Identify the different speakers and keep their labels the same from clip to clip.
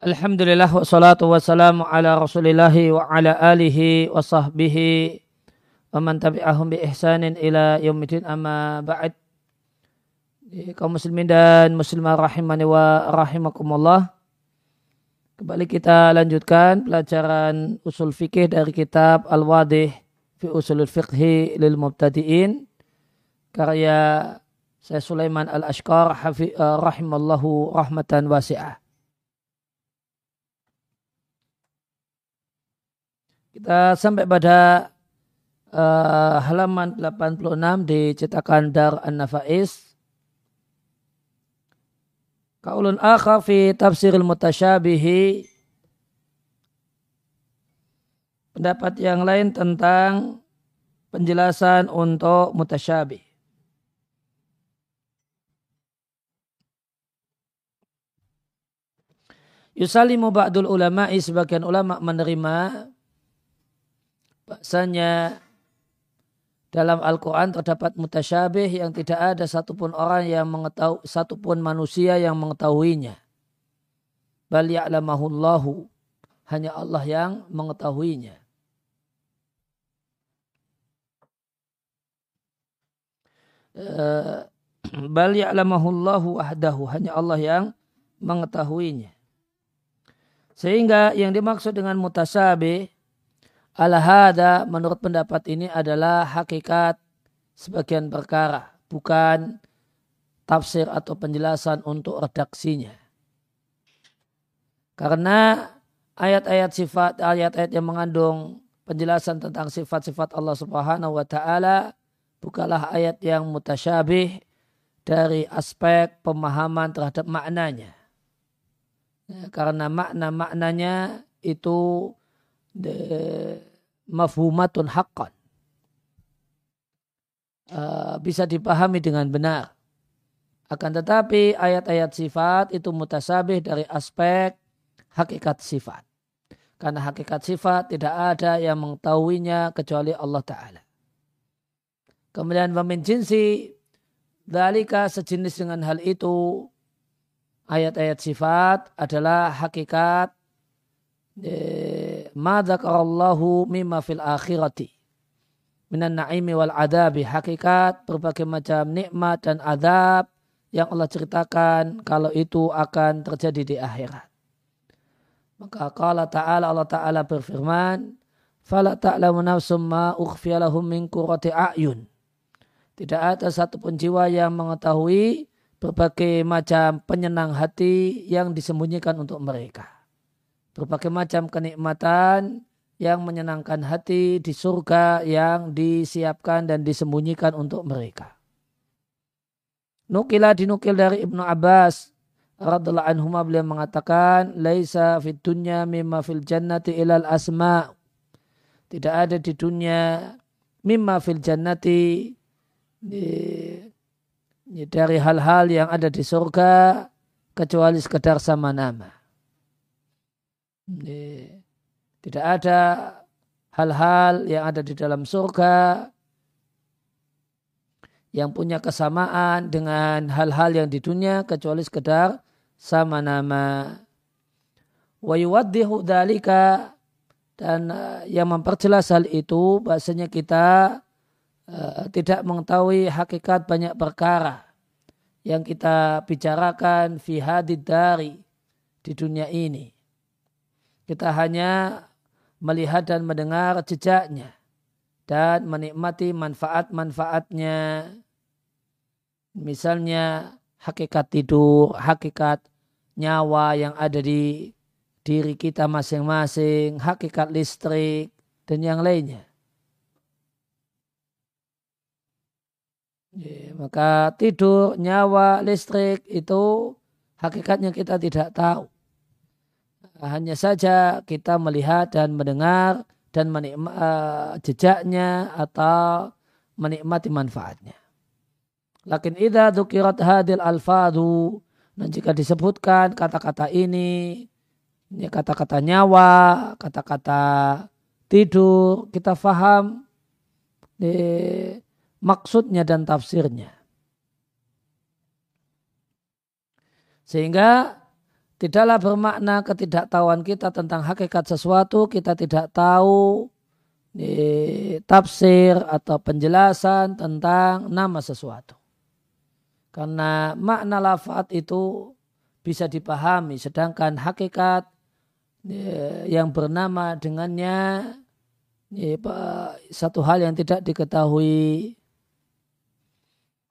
Speaker 1: Alhamdulillah wassalatu wassalamu ala rasulillahi wa ala alihi wa sahbihi wa man tabi'ahum bi ihsanin ila yaumidin amma ba'd. Kaum muslimin dan muslimah rahimani wa rahimakumullah kembali kita lanjutkan pelajaran usul fikih dari kitab Al-Wadih fi usulul fiqhi lil mubtadi'in karya saya Sulaiman Al-Ashqar rahimallahu rahmatan wasi'ah Kita sampai pada uh, halaman 86 di cetakan Dar An-Nafais. Kaulun akhar fi tafsiril mutasyabihi. Pendapat yang lain tentang penjelasan untuk mutasyabih. Yusalimu ba'dul ulama'i sebagian ulama menerima Bahasanya dalam Al-Quran terdapat mutasyabih yang tidak ada satupun orang yang mengetahui, satupun manusia yang mengetahuinya. Bal ya'lamahullahu. Hanya Allah yang mengetahuinya. Eh, bal ya'lamahullahu wahdahu. Hanya Allah yang mengetahuinya. Sehingga yang dimaksud dengan mutasyabih Al-hada menurut pendapat ini adalah hakikat sebagian perkara, bukan tafsir atau penjelasan untuk redaksinya. Karena ayat-ayat sifat, ayat-ayat yang mengandung penjelasan tentang sifat-sifat Allah Subhanahu wa taala bukanlah ayat yang mutasyabih dari aspek pemahaman terhadap maknanya. Ya, karena makna-maknanya itu mafhumatun haqqan. Uh, bisa dipahami dengan benar. Akan tetapi ayat-ayat sifat itu mutasabih dari aspek hakikat sifat. Karena hakikat sifat tidak ada yang mengetahuinya kecuali Allah Ta'ala. Kemudian wamin jinsi dalika sejenis dengan hal itu ayat-ayat sifat adalah hakikat ma dzakarallahu mimma fil akhirati minan na'imi wal adabi hakikat berbagai macam nikmat dan adab yang Allah ceritakan kalau itu akan terjadi di akhirat. Maka qala ta'ala Allah Ta'ala berfirman fala ta'lamu nafsum ma ukhfiya lahum min a'yun. Tidak ada satu pun jiwa yang mengetahui berbagai macam penyenang hati yang disembunyikan untuk mereka berbagai macam kenikmatan yang menyenangkan hati di surga yang disiapkan dan disembunyikan untuk mereka. Nukila dinukil dari Ibnu Abbas radhiallahu anhu beliau mengatakan laisa fid dunya mimma fil jannati ilal asma tidak ada di dunia mimma fil jannati dari hal-hal yang ada di surga kecuali sekedar sama nama. Tidak ada hal-hal yang ada di dalam surga yang punya kesamaan dengan hal-hal yang di dunia kecuali sekedar sama nama. Wa yuwaddihu dan uh, yang memperjelas hal itu bahasanya kita uh, tidak mengetahui hakikat banyak perkara yang kita bicarakan fi hadid dari di dunia ini. Kita hanya melihat dan mendengar jejaknya dan menikmati manfaat-manfaatnya. Misalnya hakikat tidur, hakikat nyawa yang ada di diri kita masing-masing, hakikat listrik, dan yang lainnya. Ya, maka tidur, nyawa, listrik itu hakikatnya kita tidak tahu. Hanya saja kita melihat dan mendengar dan menikmati uh, jejaknya atau menikmati manfaatnya. Lakin idza dzukirat hadil alfadu dan jika disebutkan kata-kata ini ya kata-kata nyawa, kata-kata tidur, kita faham eh, maksudnya dan tafsirnya. Sehingga tidaklah bermakna ketidaktahuan kita tentang hakikat sesuatu, kita tidak tahu tafsir atau penjelasan tentang nama sesuatu. Karena makna lafat itu bisa dipahami, sedangkan hakikat yang bernama dengannya satu hal yang tidak diketahui.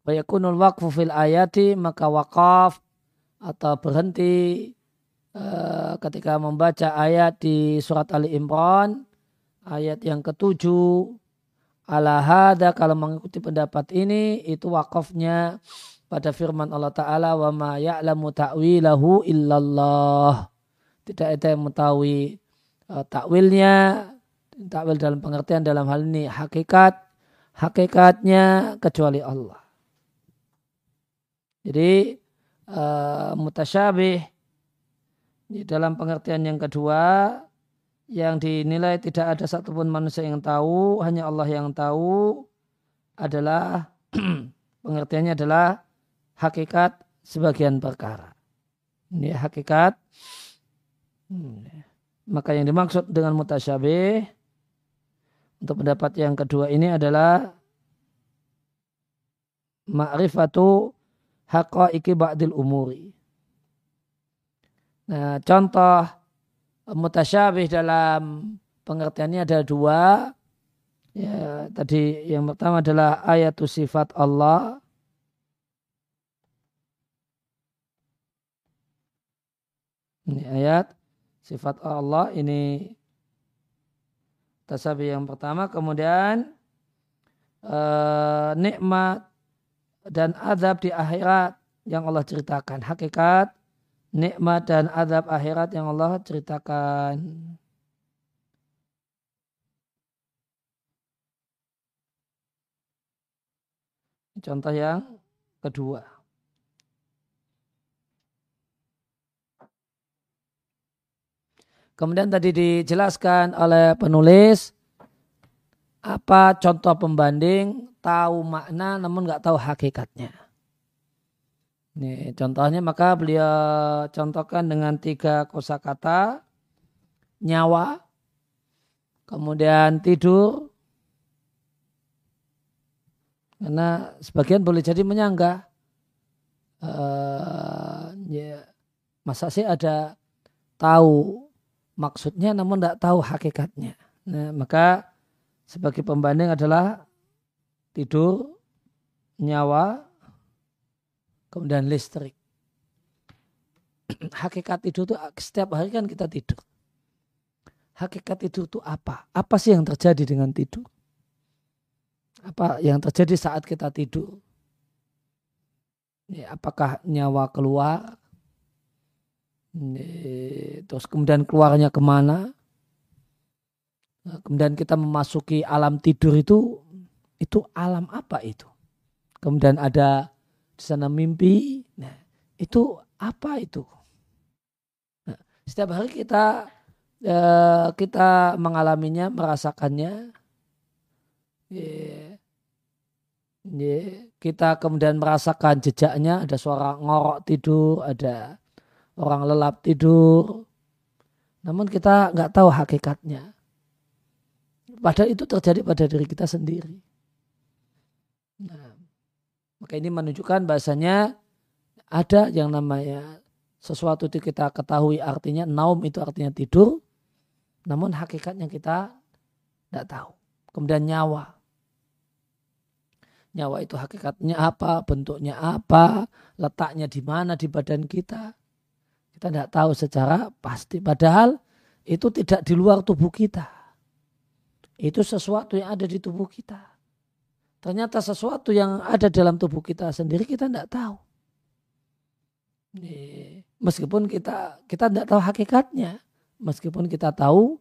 Speaker 1: Bayakunul waqfu fil ayati maka wakaf atau berhenti uh, ketika membaca ayat di surat Ali Imran ayat yang ketujuh ala hada kalau mengikuti pendapat ini itu wakafnya pada firman Allah Ta'ala wa ma ya'lamu ta'wilahu illallah. Tidak ada yang mengetahui uh, takwilnya takwil dalam pengertian dalam hal ini hakikat hakikatnya kecuali Allah. Jadi uh, mutasyabih di dalam pengertian yang kedua yang dinilai tidak ada satupun manusia yang tahu, hanya Allah yang tahu adalah pengertiannya adalah hakikat sebagian perkara. Ini hakikat. Hmm. Maka yang dimaksud dengan mutasyabih untuk pendapat yang kedua ini adalah ma'rifatu haqaiki ba'dil umuri. Nah, contoh mutasyabih dalam pengertiannya ada dua. Ya, tadi yang pertama adalah ayat sifat Allah. Ini ayat sifat Allah ini tasabih yang pertama. Kemudian eh, nikmat dan azab di akhirat yang Allah ceritakan. Hakikat, nikmat dan azab akhirat yang Allah ceritakan. Contoh yang kedua. Kemudian tadi dijelaskan oleh penulis apa contoh pembanding tahu makna namun nggak tahu hakikatnya. Ini contohnya maka beliau contohkan dengan tiga kosakata nyawa, kemudian tidur, karena sebagian boleh jadi menyanggah. Uh, ya, masa sih ada tahu maksudnya namun tidak tahu hakikatnya. Nah, maka sebagai pembanding adalah tidur, nyawa, kemudian listrik. Hakikat tidur itu setiap hari kan kita tidur. Hakikat tidur itu apa? Apa sih yang terjadi dengan tidur? Apa yang terjadi saat kita tidur? Ya, apakah nyawa keluar? Terus kemudian keluarnya ke mana? Kemudian kita memasuki alam tidur itu, itu alam apa itu? Kemudian ada di sana mimpi. Nah, itu apa itu? Nah, setiap hari kita eh, kita mengalaminya, merasakannya. Yeah. Yeah. Kita kemudian merasakan jejaknya, ada suara ngorok tidur, ada orang lelap tidur. Namun kita nggak tahu hakikatnya. Padahal itu terjadi pada diri kita sendiri. Maka ini menunjukkan bahasanya ada yang namanya sesuatu itu kita ketahui artinya naum itu artinya tidur, namun hakikatnya kita tidak tahu. Kemudian nyawa. Nyawa itu hakikatnya apa, bentuknya apa, letaknya di mana di badan kita. Kita tidak tahu secara pasti. Padahal itu tidak di luar tubuh kita. Itu sesuatu yang ada di tubuh kita. Ternyata sesuatu yang ada dalam tubuh kita sendiri kita tidak tahu. Meskipun kita kita tidak tahu hakikatnya, meskipun kita tahu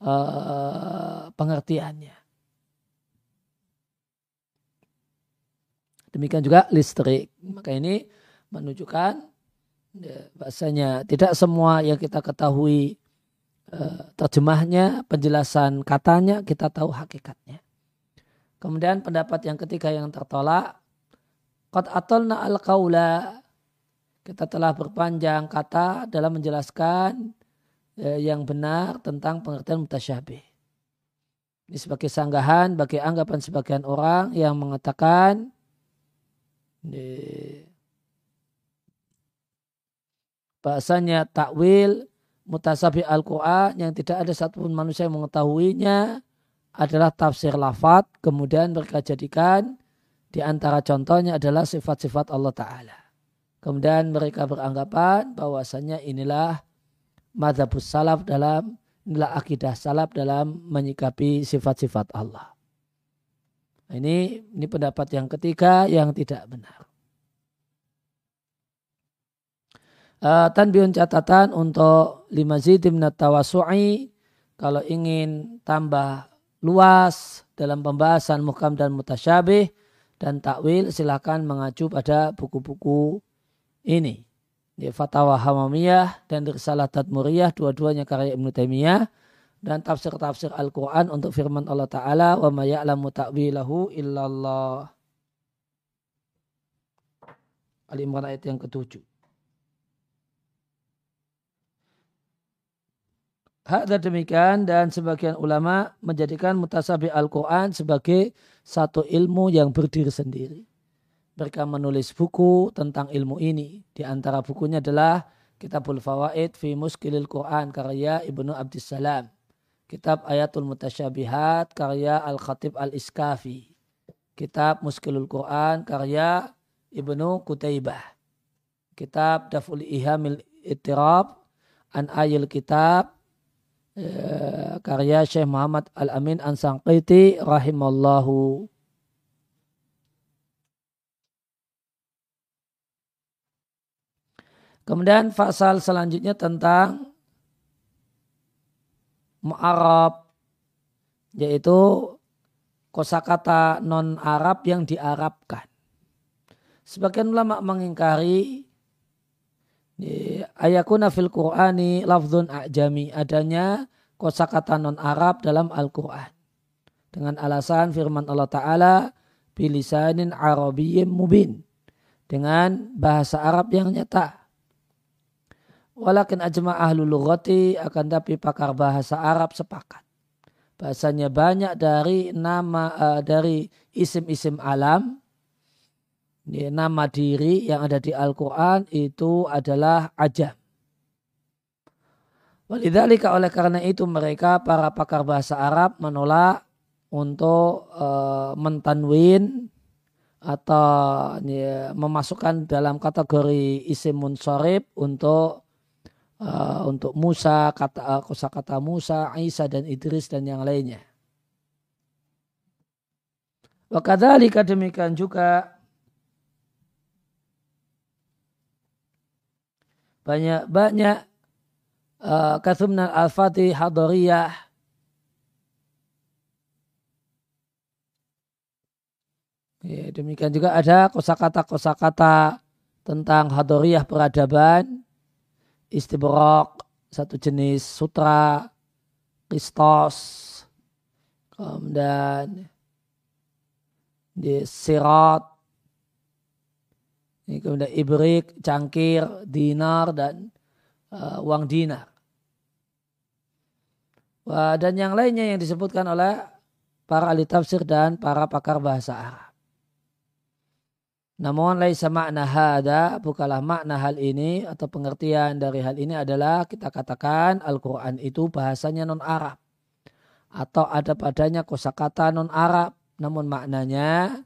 Speaker 1: uh, pengertiannya. Demikian juga listrik. Maka ini menunjukkan ya, bahasanya tidak semua yang kita ketahui uh, terjemahnya, penjelasan katanya kita tahu hakikatnya. Kemudian pendapat yang ketiga yang tertolak. Qad atolna al kaula. kita telah berpanjang kata dalam menjelaskan eh, yang benar tentang pengertian mutasyabih. Ini sebagai sanggahan bagi anggapan sebagian orang yang mengatakan bahasanya takwil mutasabi Al-Quran yang tidak ada satupun manusia yang mengetahuinya adalah tafsir lafat kemudian mereka jadikan di antara contohnya adalah sifat-sifat Allah Ta'ala. Kemudian mereka beranggapan bahwasanya inilah madhabus salaf dalam inilah akidah salaf dalam menyikapi sifat-sifat Allah. Ini ini pendapat yang ketiga yang tidak benar. Uh, tanbiun catatan untuk lima zidim tawasu'i kalau ingin tambah luas dalam pembahasan muhkam dan mutasyabih dan takwil silakan mengacu pada buku-buku ini. Di Fatwa Hamamiyah dan Risalah Tadmuriyah dua-duanya karya Ibnu Taimiyah dan tafsir-tafsir Al-Quran untuk firman Allah Ta'ala wa ma ya'lamu ta'wilahu illallah. Al-Imran ayat yang ketujuh. Hak demikian dan sebagian ulama menjadikan mutasabih Al-Quran sebagai satu ilmu yang berdiri sendiri. Mereka menulis buku tentang ilmu ini. Di antara bukunya adalah Kitabul Fawaid fi Muskilil Quran karya Ibnu Abdissalam. Kitab Ayatul Mutasyabihat karya Al-Khatib Al-Iskafi. Kitab Muskilul Quran karya Ibnu Kutaibah. Kitab Daful Ihamil Ittirab An Ayil Kitab Eh, karya Syekh Muhammad Al-Amin Ansangqiti rahimallahu Kemudian pasal selanjutnya tentang mu'arab yaitu kosakata non Arab yang diarabkan. Sebagian ulama mengingkari ayakuna fil Qur'ani lafzun a'jami adanya kosakata non Arab dalam Al-Qur'an. Dengan alasan firman Allah taala bilisanin arabiyyin mubin. Dengan bahasa Arab yang nyata. Walakin ajma ahlu lughati akan tapi pakar bahasa Arab sepakat. Bahasanya banyak dari nama uh, dari isim-isim alam nama diri yang ada di Al-Quran itu adalah ajam. Walidhalika oleh karena itu mereka para pakar bahasa Arab menolak untuk uh, mentanwin atau ya, memasukkan dalam kategori isim munsorib untuk uh, untuk Musa, kata uh, kata Musa, Isa dan Idris dan yang lainnya. Wakadhalika demikian juga banyak-banyak uh, kathumna al-fatih hadariyah. Ya, demikian juga ada kosakata-kosakata tentang hadoriyah peradaban, istibrok, satu jenis sutra, kristos, kemudian di sirat, kemudian ibrik, cangkir, dinar, dan uh, uang dinar. Wah, dan yang lainnya yang disebutkan oleh para ahli tafsir dan para pakar bahasa Arab. Namun laisa makna hada, bukanlah makna hal ini atau pengertian dari hal ini adalah kita katakan Al-Quran itu bahasanya non-Arab. Atau ada padanya kosakata non-Arab. Namun maknanya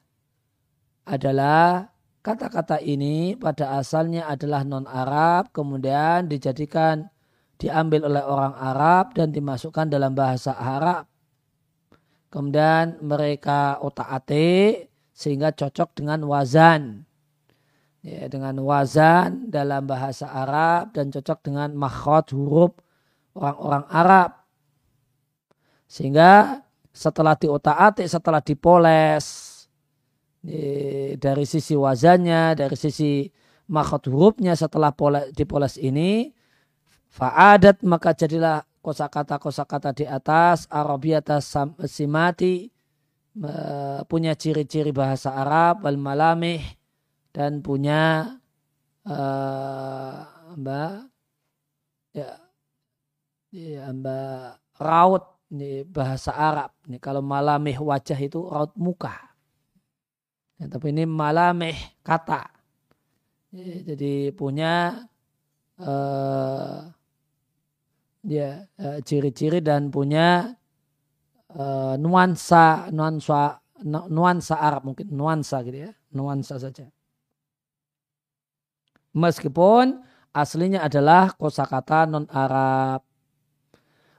Speaker 1: adalah kata-kata ini pada asalnya adalah non-Arab, kemudian dijadikan diambil oleh orang Arab dan dimasukkan dalam bahasa Arab. Kemudian mereka otak-atik sehingga cocok dengan wazan. Ya, dengan wazan dalam bahasa Arab dan cocok dengan makhraj huruf orang-orang Arab. Sehingga setelah diotak-atik, setelah dipoles, dari sisi wazannya, dari sisi makhot hurufnya setelah pola, dipoles ini, fa'adat maka jadilah kosakata-kosakata di atas, Arabiyata simati, punya ciri-ciri bahasa Arab, wal malamih, dan punya uh, mbak ya, ya mbak raut ini bahasa Arab. Ini kalau malamih wajah itu raut muka. Ya, tapi ini malamih kata. Ya, jadi punya uh, ya uh, ciri-ciri dan punya uh, nuansa nuansa nuansa Arab mungkin nuansa gitu ya nuansa saja. Meskipun aslinya adalah kosakata non Arab.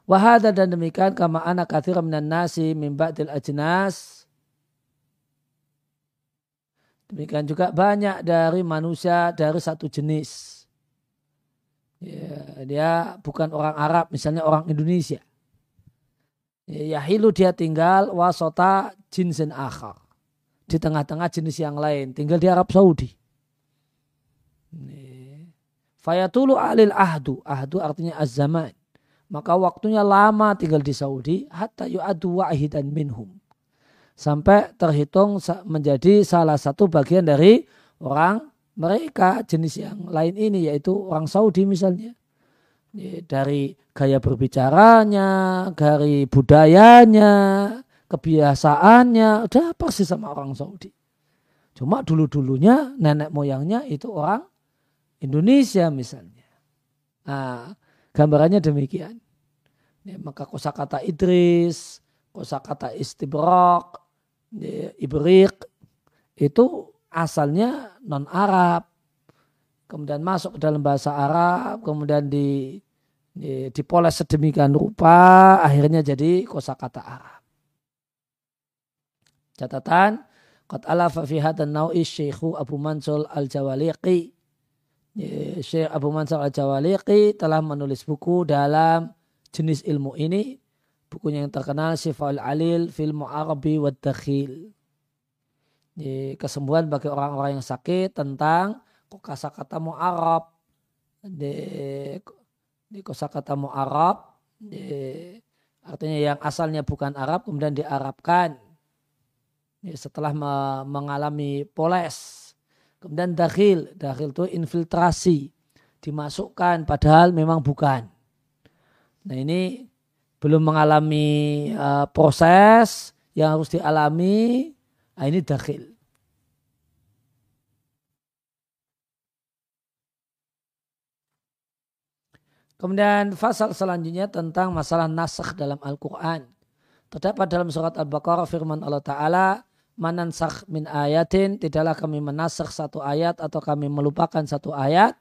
Speaker 1: Wahada dan demikian kama anak kathir minan nasi ajnas. Demikian juga banyak dari manusia dari satu jenis. Ya, dia bukan orang Arab, misalnya orang Indonesia. Ya, hilu dia tinggal wasota jinsin akhar. Di tengah-tengah jenis yang lain. Tinggal di Arab Saudi. Fayatulu alil ahdu. Ahdu artinya az-zaman maka waktunya lama tinggal di Saudi hatta yu'adu wahidan minhum sampai terhitung menjadi salah satu bagian dari orang mereka jenis yang lain ini yaitu orang Saudi misalnya dari gaya berbicaranya, dari budayanya, kebiasaannya, udah persis sama orang Saudi. Cuma dulu-dulunya nenek moyangnya itu orang Indonesia misalnya. Nah, gambarannya demikian. Ya, maka kosakata Idris, kosakata Istibrok, Ibrik itu asalnya non Arab. Kemudian masuk ke dalam bahasa Arab, kemudian di, di dipoles sedemikian rupa, akhirnya jadi kosakata Arab. Catatan, Qad alafa fi hadan nawi Syekhu Abu Mansur Al-Jawaliqi. Syekh Abu Mansur Al-Jawaliqi telah menulis buku dalam jenis ilmu ini bukunya yang terkenal Syifaul Alil fil Mu'arabi wa Dakhil. Kesembuhan bagi orang-orang yang sakit tentang kosakata Mu'arab. Di, di kosakata Mu'arab di, artinya yang asalnya bukan Arab kemudian diarabkan setelah mengalami poles. Kemudian dakhil, dakhil itu infiltrasi, dimasukkan padahal memang bukan. Nah ini belum mengalami uh, proses yang harus dialami, nah ini dakhil. Kemudian fasal selanjutnya tentang masalah nasakh dalam Al-Quran. Terdapat dalam surat Al-Baqarah firman Allah Ta'ala, manansakh min ayatin, tidaklah kami menasakh satu ayat atau kami melupakan satu ayat,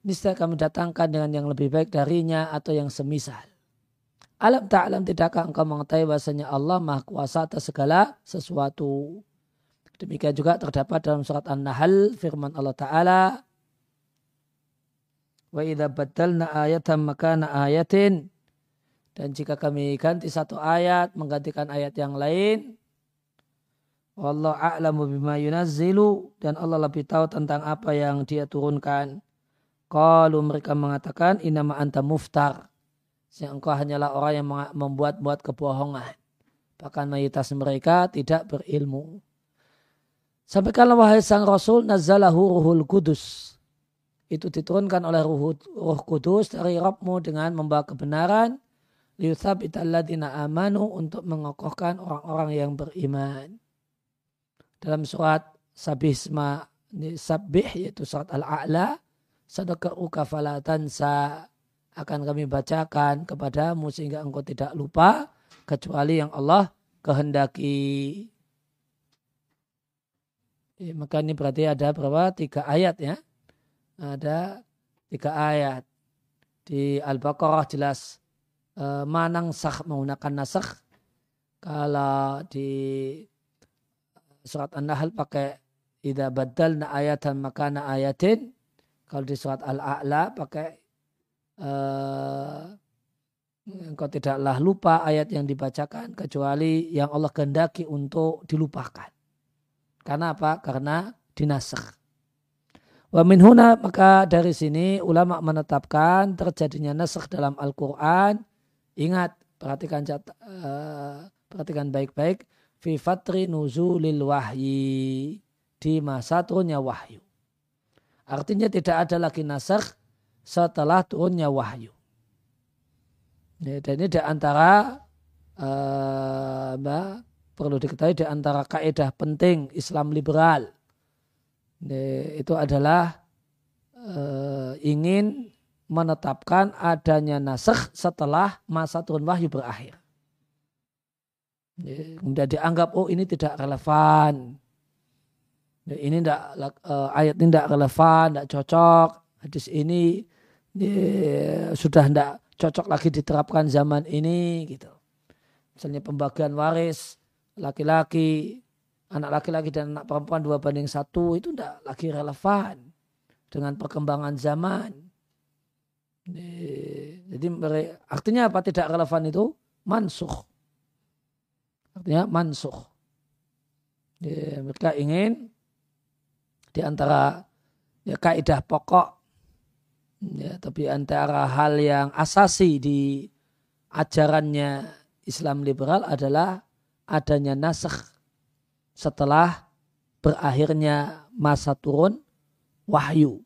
Speaker 1: niscaya kami datangkan dengan yang lebih baik darinya atau yang semisal. Alam ta'alam tidakkah engkau mengetahui bahasanya Allah maha kuasa atas segala sesuatu. Demikian juga terdapat dalam surat An-Nahl firman Allah Ta'ala. Wa idha badalna ayatan makana ayatin. Dan jika kami ganti satu ayat, menggantikan ayat yang lain. Wallahu a'lamu bima yunazzilu. Dan Allah lebih tahu tentang apa yang dia turunkan. Kalau mereka mengatakan inama anta muftar. Yang engkau hanyalah orang yang membuat-buat kebohongan. Bahkan mayoritas mereka tidak berilmu. Sampaikanlah wahai sang Rasul nazalahu ruhul kudus. Itu diturunkan oleh ruh, ruh kudus dari Rabbmu dengan membawa kebenaran. Liuthab italladina amanu untuk mengokohkan orang-orang yang beriman. Dalam surat Sabisma Sabih yaitu surat Al-A'la sadaqa'uka falatansa akan kami bacakan kepadamu sehingga engkau tidak lupa kecuali yang Allah kehendaki. Ya, maka ini berarti ada berapa? Tiga ayat ya. Ada tiga ayat. Di Al-Baqarah jelas e, manang sah menggunakan nasakh. Kalau di surat An-Nahl pakai Ida badalna ayatan makana ayatin kalau di surat Al-A'la pakai uh, engkau tidaklah lupa ayat yang dibacakan kecuali yang Allah kehendaki untuk dilupakan. Karena apa? Karena dinasakh. Wa min huna maka dari sini ulama menetapkan terjadinya nasakh dalam Al-Qur'an. Ingat, perhatikan uh, perhatikan baik-baik fi fatri nuzulil wahyi di masa turunnya wahyu. Artinya tidak ada lagi nasakh setelah turunnya wahyu. Dan ini di antara uh, perlu diketahui di antara kaidah penting Islam liberal. Itu adalah uh, ingin menetapkan adanya nasakh setelah masa turun wahyu berakhir. Ya, kemudian dianggap oh ini tidak relevan. Ini tidak uh, ayat ini tidak relevan, tidak cocok. Hadis ini sudah tidak cocok lagi diterapkan zaman ini gitu. Misalnya pembagian waris laki-laki, anak laki-laki dan anak perempuan dua banding satu itu tidak lagi relevan dengan perkembangan zaman. Jadi artinya apa tidak relevan itu? Mansuh. Artinya mansuh. Mereka ingin di antara ya, kaidah pokok ya, tapi antara hal yang asasi di ajarannya Islam liberal adalah adanya nasakh setelah berakhirnya masa turun wahyu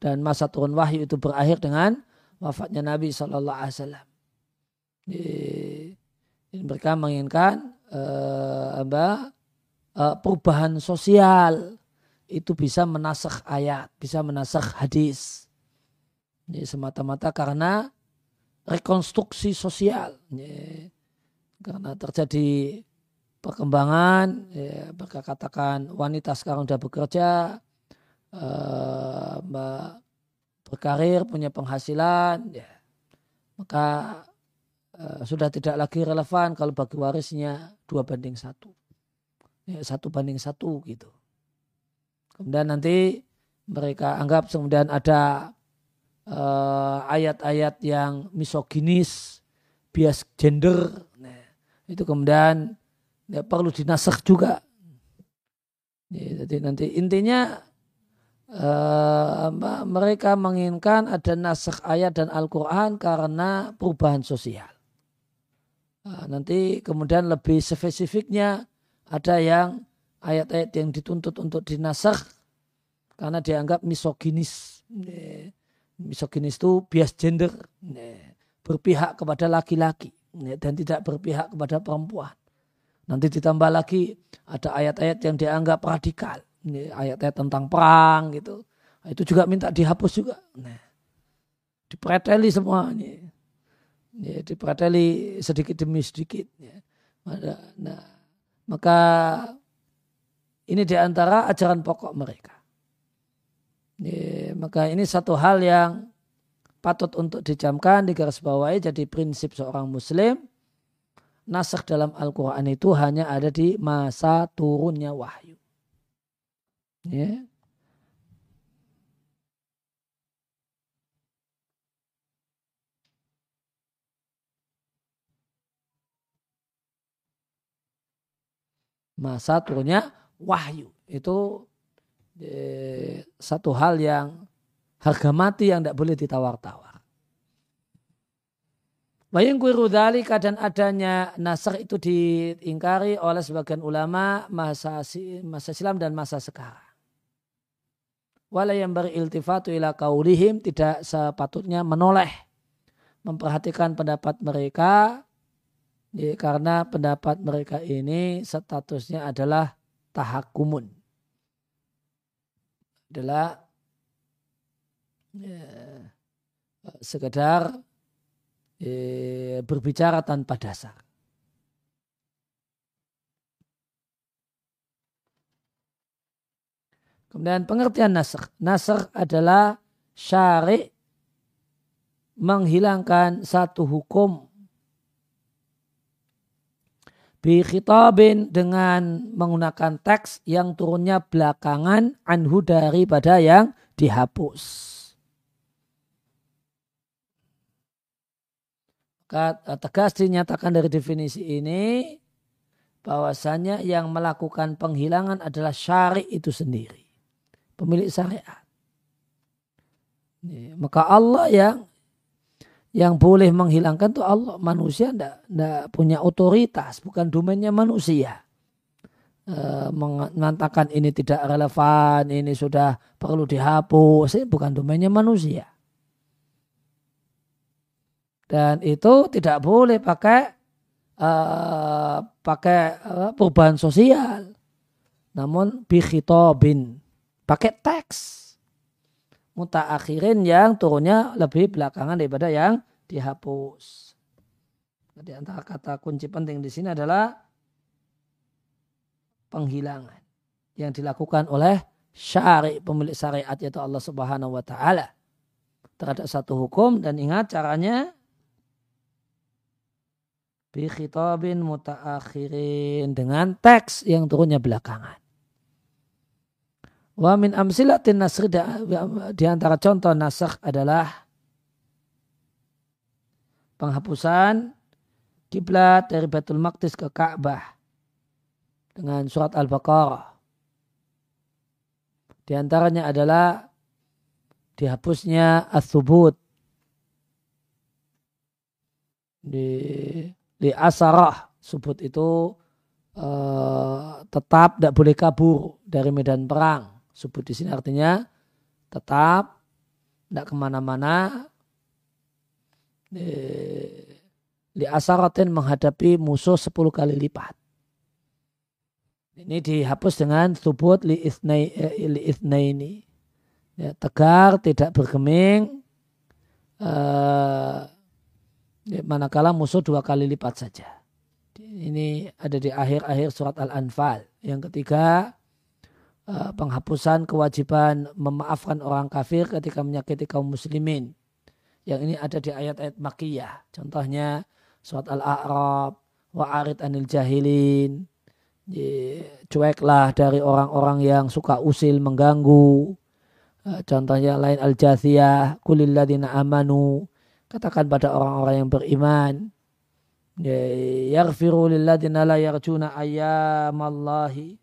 Speaker 1: dan masa turun wahyu itu berakhir dengan wafatnya Nabi Shallallahu Alaihi Wasallam. Mereka menginginkan uh, apa, uh, perubahan sosial itu bisa menasah ayat, bisa menasah hadis. Ini semata-mata karena rekonstruksi sosial. Ini, karena terjadi perkembangan, ya, mereka katakan wanita sekarang sudah bekerja, uh, berkarir, punya penghasilan, ya, maka uh, sudah tidak lagi relevan kalau bagi warisnya dua banding satu, ya, satu banding satu gitu. Kemudian nanti mereka anggap kemudian ada eh, ayat-ayat uh, yang misoginis, bias gender, nah, itu kemudian ya, perlu dinasah juga. Ya, jadi nanti intinya uh, mereka menginginkan ada nasakh ayat dan Al-Quran karena perubahan sosial. Uh, nanti kemudian lebih spesifiknya ada yang ayat-ayat yang dituntut untuk dinasakh karena dianggap misoginis. Misoginis itu bias gender, berpihak kepada laki-laki dan tidak berpihak kepada perempuan. Nanti ditambah lagi ada ayat-ayat yang dianggap radikal ayat-ayat tentang perang gitu. Itu juga minta dihapus juga. Nah, dipreteli semua ini. Ya, dipreteli sedikit demi sedikit. Nah, maka ini di antara ajaran pokok mereka. Ya, maka ini satu hal yang patut untuk dijamkan di garis bawahi jadi prinsip seorang muslim nasakh dalam Al-Quran itu hanya ada di masa turunnya wahyu. Ya. Masa turunnya wahyu itu eh, satu hal yang harga mati yang tidak boleh ditawar-tawar. Bayang dalika dan adanya nasr itu diingkari oleh sebagian ulama masa masa silam dan masa sekarang wala yang beriltifatu ila kaulihim tidak sepatutnya menoleh memperhatikan pendapat mereka ya, karena pendapat mereka ini statusnya adalah tahakumun adalah ya, sekedar ya, berbicara tanpa dasar Kemudian pengertian nasr. Nasr adalah syari menghilangkan satu hukum bi khitabin dengan menggunakan teks yang turunnya belakangan anhu daripada yang dihapus. Tegas dinyatakan dari definisi ini bahwasanya yang melakukan penghilangan adalah syari itu sendiri pemilik syariat. Maka Allah yang yang boleh menghilangkan itu Allah manusia tidak punya otoritas bukan domainnya manusia uh, mengatakan ini tidak relevan, ini sudah perlu dihapus, ini bukan domainnya manusia. Dan itu tidak boleh pakai uh, pakai uh, perubahan sosial. Namun bikhitobin, pakai teks. Mutaakhirin yang turunnya lebih belakangan daripada yang dihapus. Di antara kata kunci penting di sini adalah penghilangan yang dilakukan oleh syari pemilik syariat yaitu Allah Subhanahu wa taala terhadap satu hukum dan ingat caranya bi khitabin mutaakhirin dengan teks yang turunnya belakangan. Wa min amsilatin nasri di antara contoh nasakh adalah penghapusan kiblat dari Baitul Maqdis ke Ka'bah dengan surat Al-Baqarah. Di antaranya adalah dihapusnya as-subut di li asarah subut itu uh, tetap tidak boleh kabur dari medan perang. Subut di sini artinya tetap tidak ke mana-mana. Li asaratin menghadapi musuh sepuluh kali lipat. Ini dihapus dengan subut li isnai, eh, li ini. Ya, tegar, tidak bergeming, uh, Ya, manakala musuh dua kali lipat saja. Ini ada di akhir-akhir surat Al-Anfal. Yang ketiga, eh, penghapusan kewajiban memaafkan orang kafir ketika menyakiti kaum muslimin. Yang ini ada di ayat-ayat makiyah. Contohnya surat Al-A'rab, wa'arid anil jahilin. Cueklah dari orang-orang yang suka usil mengganggu. Eh, contohnya lain Al-Jathiyah, kulilladina amanu Katakan pada orang-orang yang beriman. Yaghfiru lilladina la yarjuna ayyamallahi.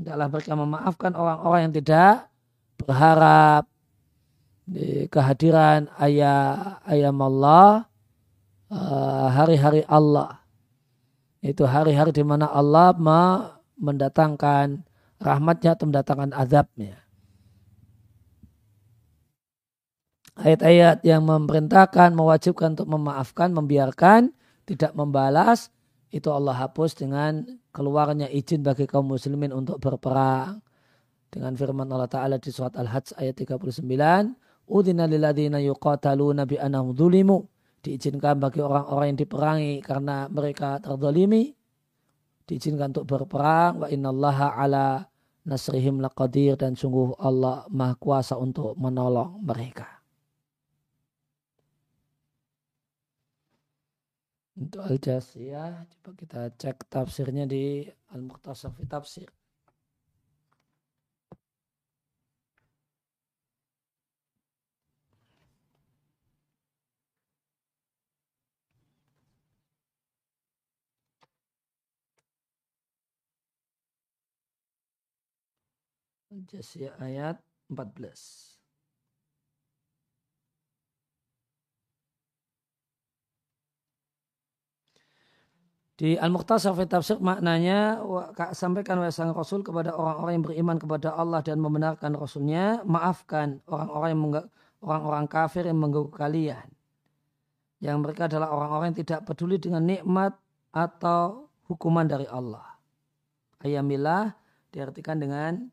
Speaker 1: Hendaklah mereka memaafkan orang-orang yang tidak berharap. Di kehadiran ayah ayam Allah eh, hari-hari Allah. Itu hari-hari di mana Allah mendatangkan rahmatnya atau mendatangkan azabnya. Ayat-ayat yang memerintahkan, mewajibkan untuk memaafkan, membiarkan, tidak membalas, itu Allah hapus dengan keluarnya izin bagi kaum muslimin untuk berperang. Dengan firman Allah Ta'ala di surat Al-Hajj ayat 39, Udina lilladina yuqataluna bi anahum. Diizinkan bagi orang-orang yang diperangi karena mereka terdolimi. Diizinkan untuk berperang. Wa innallaha ala nasrihim laqadir. Dan sungguh Allah maha kuasa untuk menolong mereka. Untuk Al-Jasiyah, coba kita cek tafsirnya di Al-Muqtasar fi Tafsir. Al-Jasiyah ayat 14. Di Al-Muqtasar fi tafsir maknanya sampaikan wahai sang Rasul kepada orang-orang yang beriman kepada Allah dan membenarkan Rasulnya, maafkan orang-orang yang orang-orang kafir yang mengganggu kalian. Yang mereka adalah orang-orang yang tidak peduli dengan nikmat atau hukuman dari Allah. Ayamilah diartikan dengan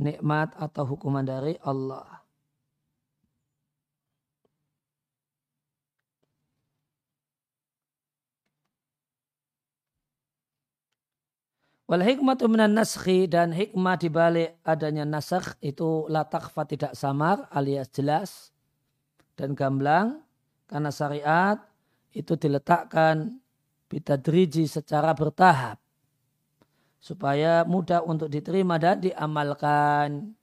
Speaker 1: nikmat atau hukuman dari Allah. Wal hikmatu minan naskhi dan hikmah dibalik adanya nasakh itu latakfa tidak samar alias jelas dan gamblang karena syariat itu diletakkan bitadriji secara bertahap supaya mudah untuk diterima dan diamalkan.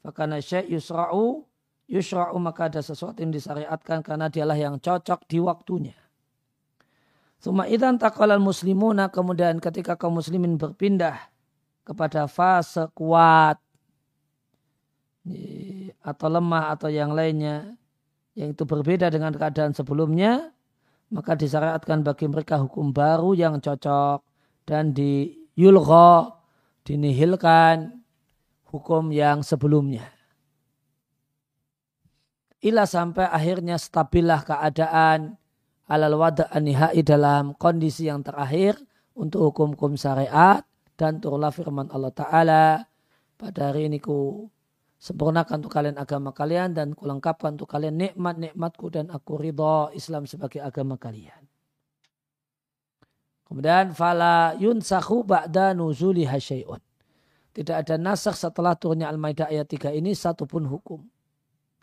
Speaker 1: Fakana syekh yusra'u yusra'u maka ada sesuatu yang disyariatkan karena dialah yang cocok di waktunya. Suma idan takalal muslimuna kemudian ketika kaum muslimin berpindah kepada fase kuat atau lemah atau yang lainnya yang itu berbeda dengan keadaan sebelumnya maka disyariatkan bagi mereka hukum baru yang cocok dan di yulgha dinihilkan hukum yang sebelumnya. Ila sampai akhirnya stabilah keadaan alal wada anihai dalam kondisi yang terakhir untuk hukum-hukum syariat dan turunlah firman Allah Ta'ala pada hari ini ku sempurnakan untuk kalian agama kalian dan kulengkapkan untuk kalian nikmat-nikmatku dan aku ridho Islam sebagai agama kalian. Kemudian fala yunsahu ba'da nuzuli hasyai'un. Tidak ada nasakh setelah turunnya Al-Maidah ayat 3 ini satupun hukum.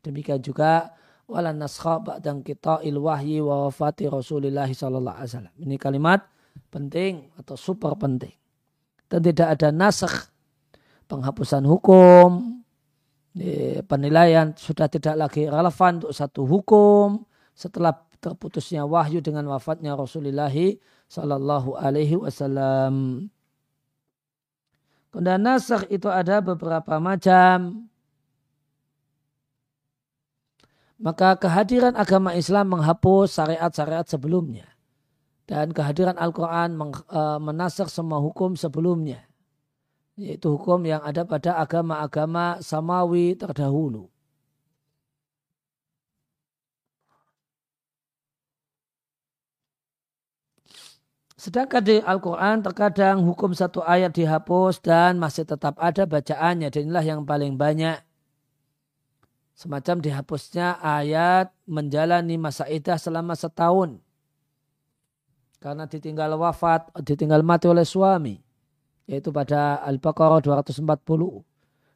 Speaker 1: Demikian juga wala naskha ba'dan il wahyi wa wafati Rasulullah sallallahu alaihi wasallam. Ini kalimat penting atau super penting. Dan tidak ada nasakh penghapusan hukum, penilaian sudah tidak lagi relevan untuk satu hukum setelah terputusnya wahyu dengan wafatnya Rasulullah Sallallahu Alaihi Wasallam. Kemudian nasakh itu ada beberapa macam. Maka kehadiran agama Islam menghapus syariat-syariat sebelumnya. Dan kehadiran Al-Quran eh, menasakh semua hukum sebelumnya yaitu hukum yang ada pada agama-agama samawi terdahulu. Sedangkan di Al-Quran terkadang hukum satu ayat dihapus dan masih tetap ada bacaannya. Dan inilah yang paling banyak. Semacam dihapusnya ayat menjalani masa idah selama setahun. Karena ditinggal wafat, ditinggal mati oleh suami yaitu pada Al-Baqarah 240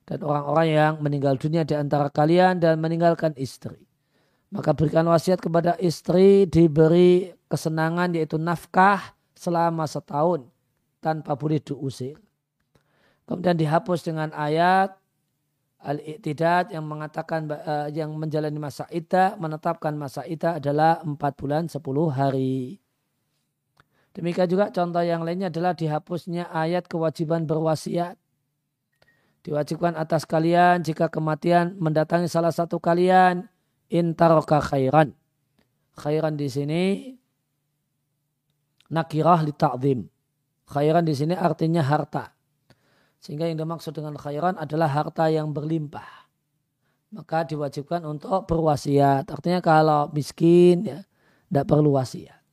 Speaker 1: dan orang-orang yang meninggal dunia di antara kalian dan meninggalkan istri. Maka berikan wasiat kepada istri diberi kesenangan yaitu nafkah selama setahun tanpa boleh diusir. Kemudian dihapus dengan ayat Al-Iqtidad yang mengatakan uh, yang menjalani masa ita menetapkan masa ita adalah 4 bulan 10 hari. Demikian juga contoh yang lainnya adalah dihapusnya ayat kewajiban berwasiat. Diwajibkan atas kalian jika kematian mendatangi salah satu kalian intaroka khairan. Khairan di sini nakirah li ta'zim. Khairan di sini artinya harta. Sehingga yang dimaksud dengan khairan adalah harta yang berlimpah. Maka diwajibkan untuk berwasiat. Artinya kalau miskin ya tidak perlu wasiat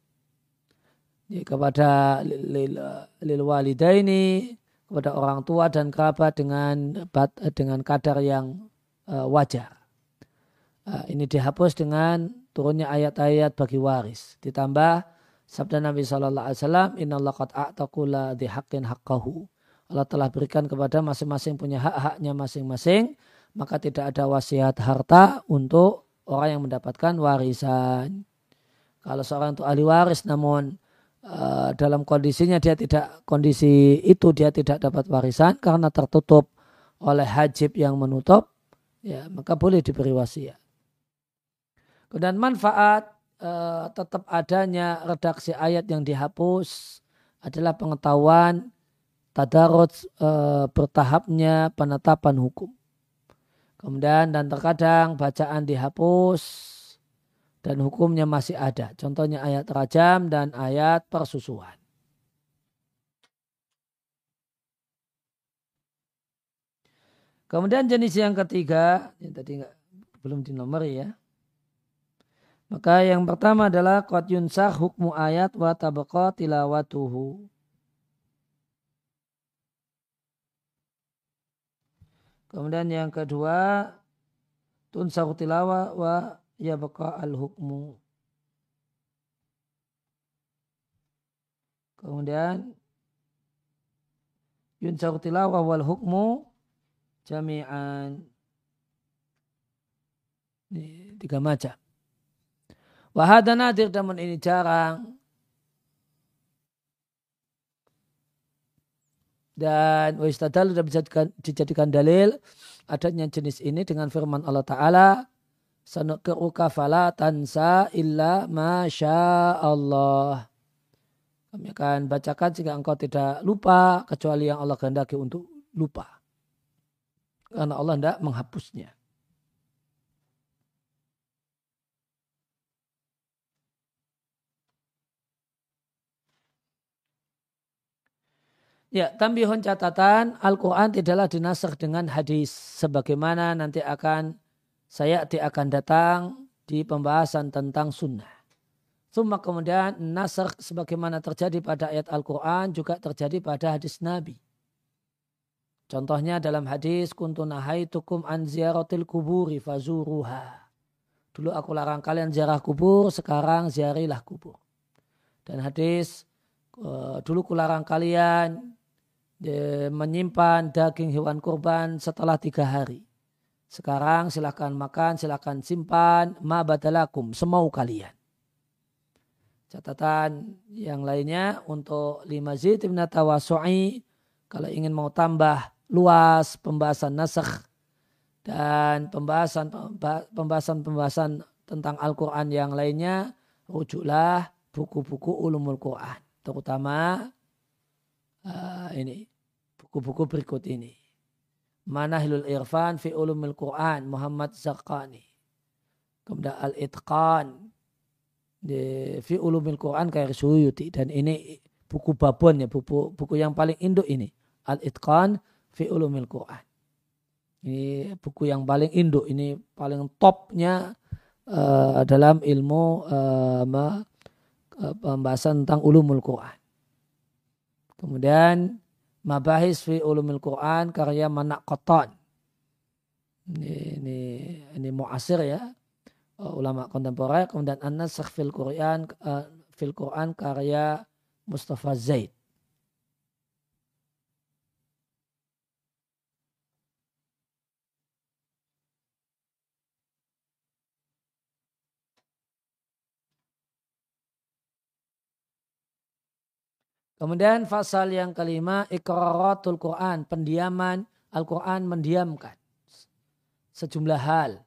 Speaker 1: ya, kepada lil, lil walidaini kepada orang tua dan kerabat dengan dengan kadar yang uh, wajar. Uh, ini dihapus dengan turunnya ayat-ayat bagi waris. Ditambah sabda Nabi Shallallahu Alaihi Wasallam, Inna Allah qad dihaqqin haqqahu. Allah telah berikan kepada masing-masing punya hak-haknya masing-masing, maka tidak ada wasiat harta untuk orang yang mendapatkan warisan. Kalau seorang itu ahli waris namun Eh, dalam kondisinya dia tidak kondisi itu dia tidak dapat warisan karena tertutup oleh hajib yang menutup ya maka boleh diberi wasiat. Kemudian manfaat uh, tetap adanya redaksi ayat yang dihapus adalah pengetahuan tadarut uh, bertahapnya penetapan hukum. Kemudian dan terkadang bacaan dihapus dan hukumnya masih ada. Contohnya ayat rajam dan ayat persusuan. Kemudian jenis yang ketiga, yang tadi enggak, belum di nomor ya. Maka yang pertama adalah qad yunsah hukmu ayat wa tabqa tilawatuhu. Kemudian yang kedua tunsah tilawah wa ya baka al hukmu kemudian yunsar tilawah wal hukmu jami'an. Ini tiga macam. Wahada nadir ini jarang dan wistadal sudah bisa dijadikan dalil adanya jenis ini dengan firman Allah Ta'ala sanukiruka fala tansa illa masya Allah. Kami akan bacakan jika engkau tidak lupa kecuali yang Allah kehendaki untuk lupa. Karena Allah tidak menghapusnya. Ya, tambihun catatan Al-Quran tidaklah dinasakh dengan hadis. Sebagaimana nanti akan saya akan datang di pembahasan tentang sunnah. Suma kemudian nasakh sebagaimana terjadi pada ayat Al-Quran juga terjadi pada hadis Nabi. Contohnya dalam hadis kuntu nahaitukum an ziyaratil kuburi fazuruha. Dulu aku larang kalian ziarah kubur, sekarang ziarilah kubur. Dan hadis eh, dulu kularang kalian menyimpan daging hewan kurban setelah tiga hari. Sekarang silahkan makan, silahkan simpan, ma badalakum, semau kalian. Catatan yang lainnya untuk lima zid tawasu'i, kalau ingin mau tambah luas pembahasan nasakh dan pembahasan pembahasan pembahasan tentang Al-Quran yang lainnya, rujuklah buku-buku ulumul Quran, terutama uh, ini buku-buku berikut ini. Manahilul Irfan fi Ulumil Quran Muhammad Zakani. Kemudian Al-Itqan di fi Ulumil Quran kayak Suyuti dan ini buku babon ya buku buku yang paling induk ini Al-Itqan fi Ulumil Quran. Ini buku yang paling induk ini paling topnya uh, dalam ilmu uh, pembahasan tentang ulumul Quran. Kemudian Mabahis fi ulumil Quran karya Manak Koton. Ini, ini, ini muasir ya. Uh, ulama kontemporer. Kemudian An-Nasakh fil Quran, uh, fil Quran karya Mustafa Zaid. Kemudian pasal yang kelima, ikraratul Quran, pendiaman Al-Quran mendiamkan sejumlah hal.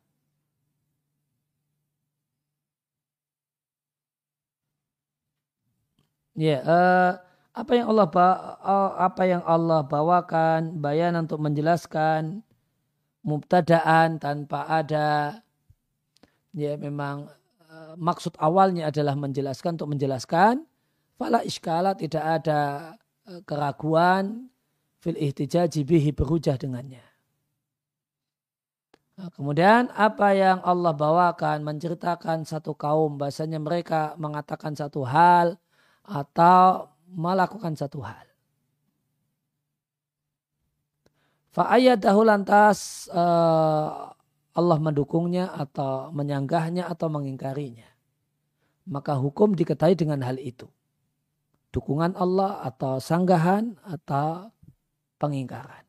Speaker 1: Ya, uh, apa yang Allah uh, apa yang Allah bawakan bayan untuk menjelaskan mubtadaan tanpa ada ya memang uh, maksud awalnya adalah menjelaskan untuk menjelaskan Fala iskala tidak ada e, keraguan fil ihtijaji bihi berhujah dengannya. Nah, kemudian apa yang Allah bawakan menceritakan satu kaum bahasanya mereka mengatakan satu hal atau melakukan satu hal. Fa'ayadahu lantas uh, Allah mendukungnya atau menyanggahnya atau mengingkarinya. Maka hukum diketahui dengan hal itu dukungan Allah atau sanggahan atau pengingkaran.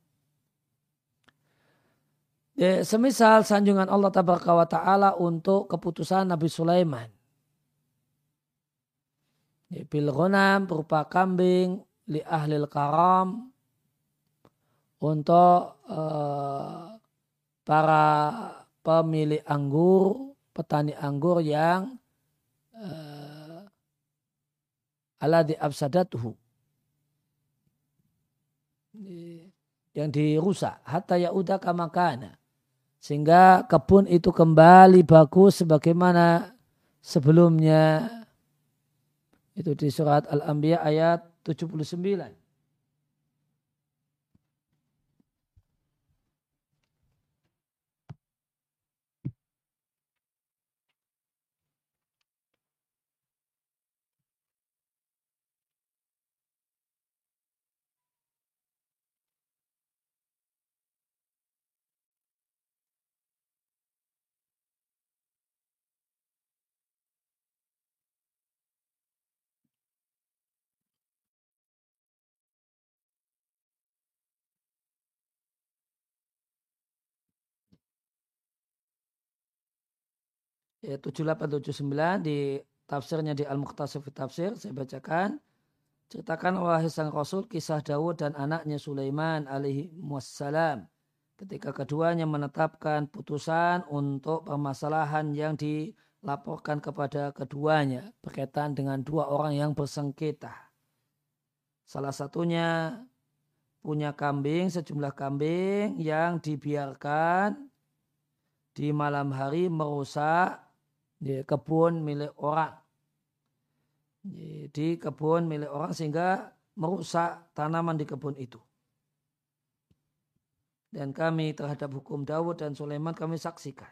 Speaker 1: Ya, semisal sanjungan Allah tabaraka wa ta'ala untuk keputusan Nabi Sulaiman. Ya, bil berupa kambing li ahlil karam untuk uh, para pemilik anggur, petani anggur yang uh, alladhi absadatuhu yang dirusak. Hatta yauda kama kana sehingga kebun itu kembali bagus sebagaimana sebelumnya. Itu di surat Al-Anbiya ayat 79 ya, 7879 di tafsirnya di Al-Muqtasif Tafsir saya bacakan ceritakan wahai sang Rasul kisah Dawud dan anaknya Sulaiman alaihi wassalam ketika keduanya menetapkan putusan untuk permasalahan yang dilaporkan kepada keduanya berkaitan dengan dua orang yang bersengketa. Salah satunya punya kambing, sejumlah kambing yang dibiarkan di malam hari merusak di kebun milik orang. Di kebun milik orang sehingga merusak tanaman di kebun itu. Dan kami terhadap hukum Dawud dan Sulaiman kami saksikan.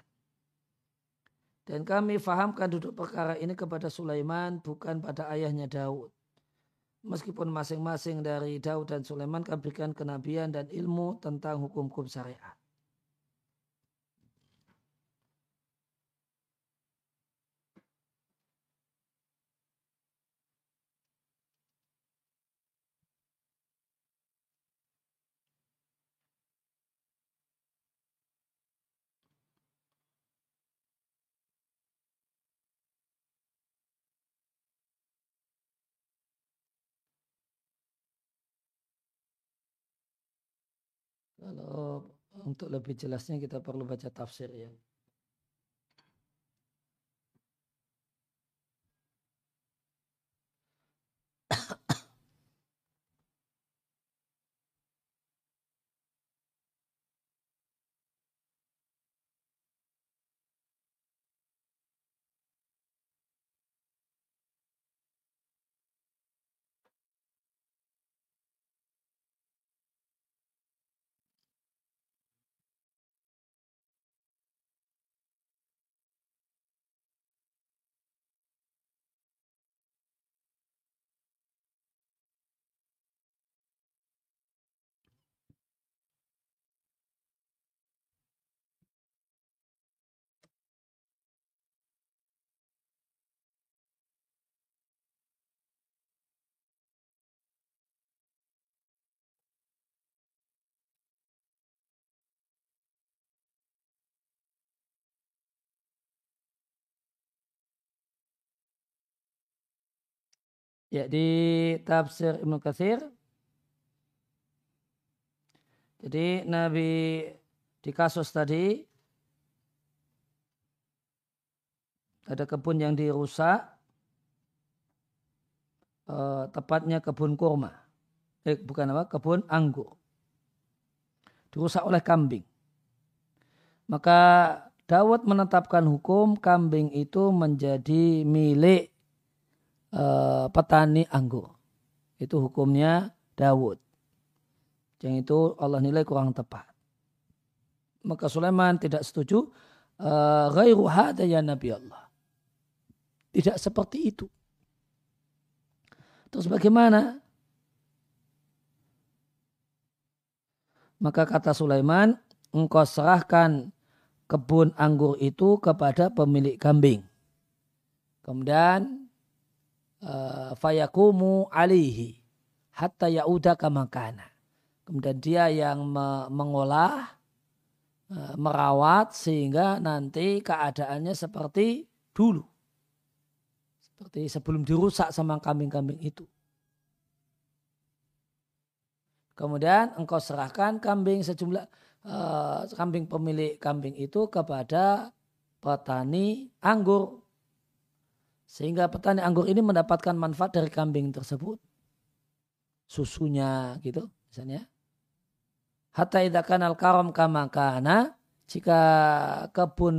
Speaker 1: Dan kami fahamkan duduk perkara ini kepada Sulaiman bukan pada ayahnya Daud. Meskipun masing-masing dari Daud dan Sulaiman kami berikan kenabian dan ilmu tentang hukum-hukum syariat. Kalau untuk lebih jelasnya kita perlu baca tafsir ya. Ya di tafsir Ibnu Katsir. Jadi Nabi di kasus tadi ada kebun yang dirusak eh, tepatnya kebun kurma. Eh, bukan apa kebun anggur. Dirusak oleh kambing. Maka Dawud menetapkan hukum kambing itu menjadi milik uh, petani anggur. Itu hukumnya Dawud. Yang itu Allah nilai kurang tepat. Maka Sulaiman tidak setuju. Ghairu ya Nabi Allah. Tidak seperti itu. Terus bagaimana? Maka kata Sulaiman, engkau serahkan kebun anggur itu kepada pemilik kambing. Kemudian uh, fayakumu alihi hatta yauda kamakana. Kemudian dia yang me mengolah, uh, merawat sehingga nanti keadaannya seperti dulu. Seperti sebelum dirusak sama kambing-kambing itu. Kemudian engkau serahkan kambing sejumlah uh, kambing pemilik kambing itu kepada petani anggur sehingga petani anggur ini mendapatkan manfaat dari kambing tersebut. Susunya gitu misalnya. Hatta idakan al karam kama kana. Jika kebun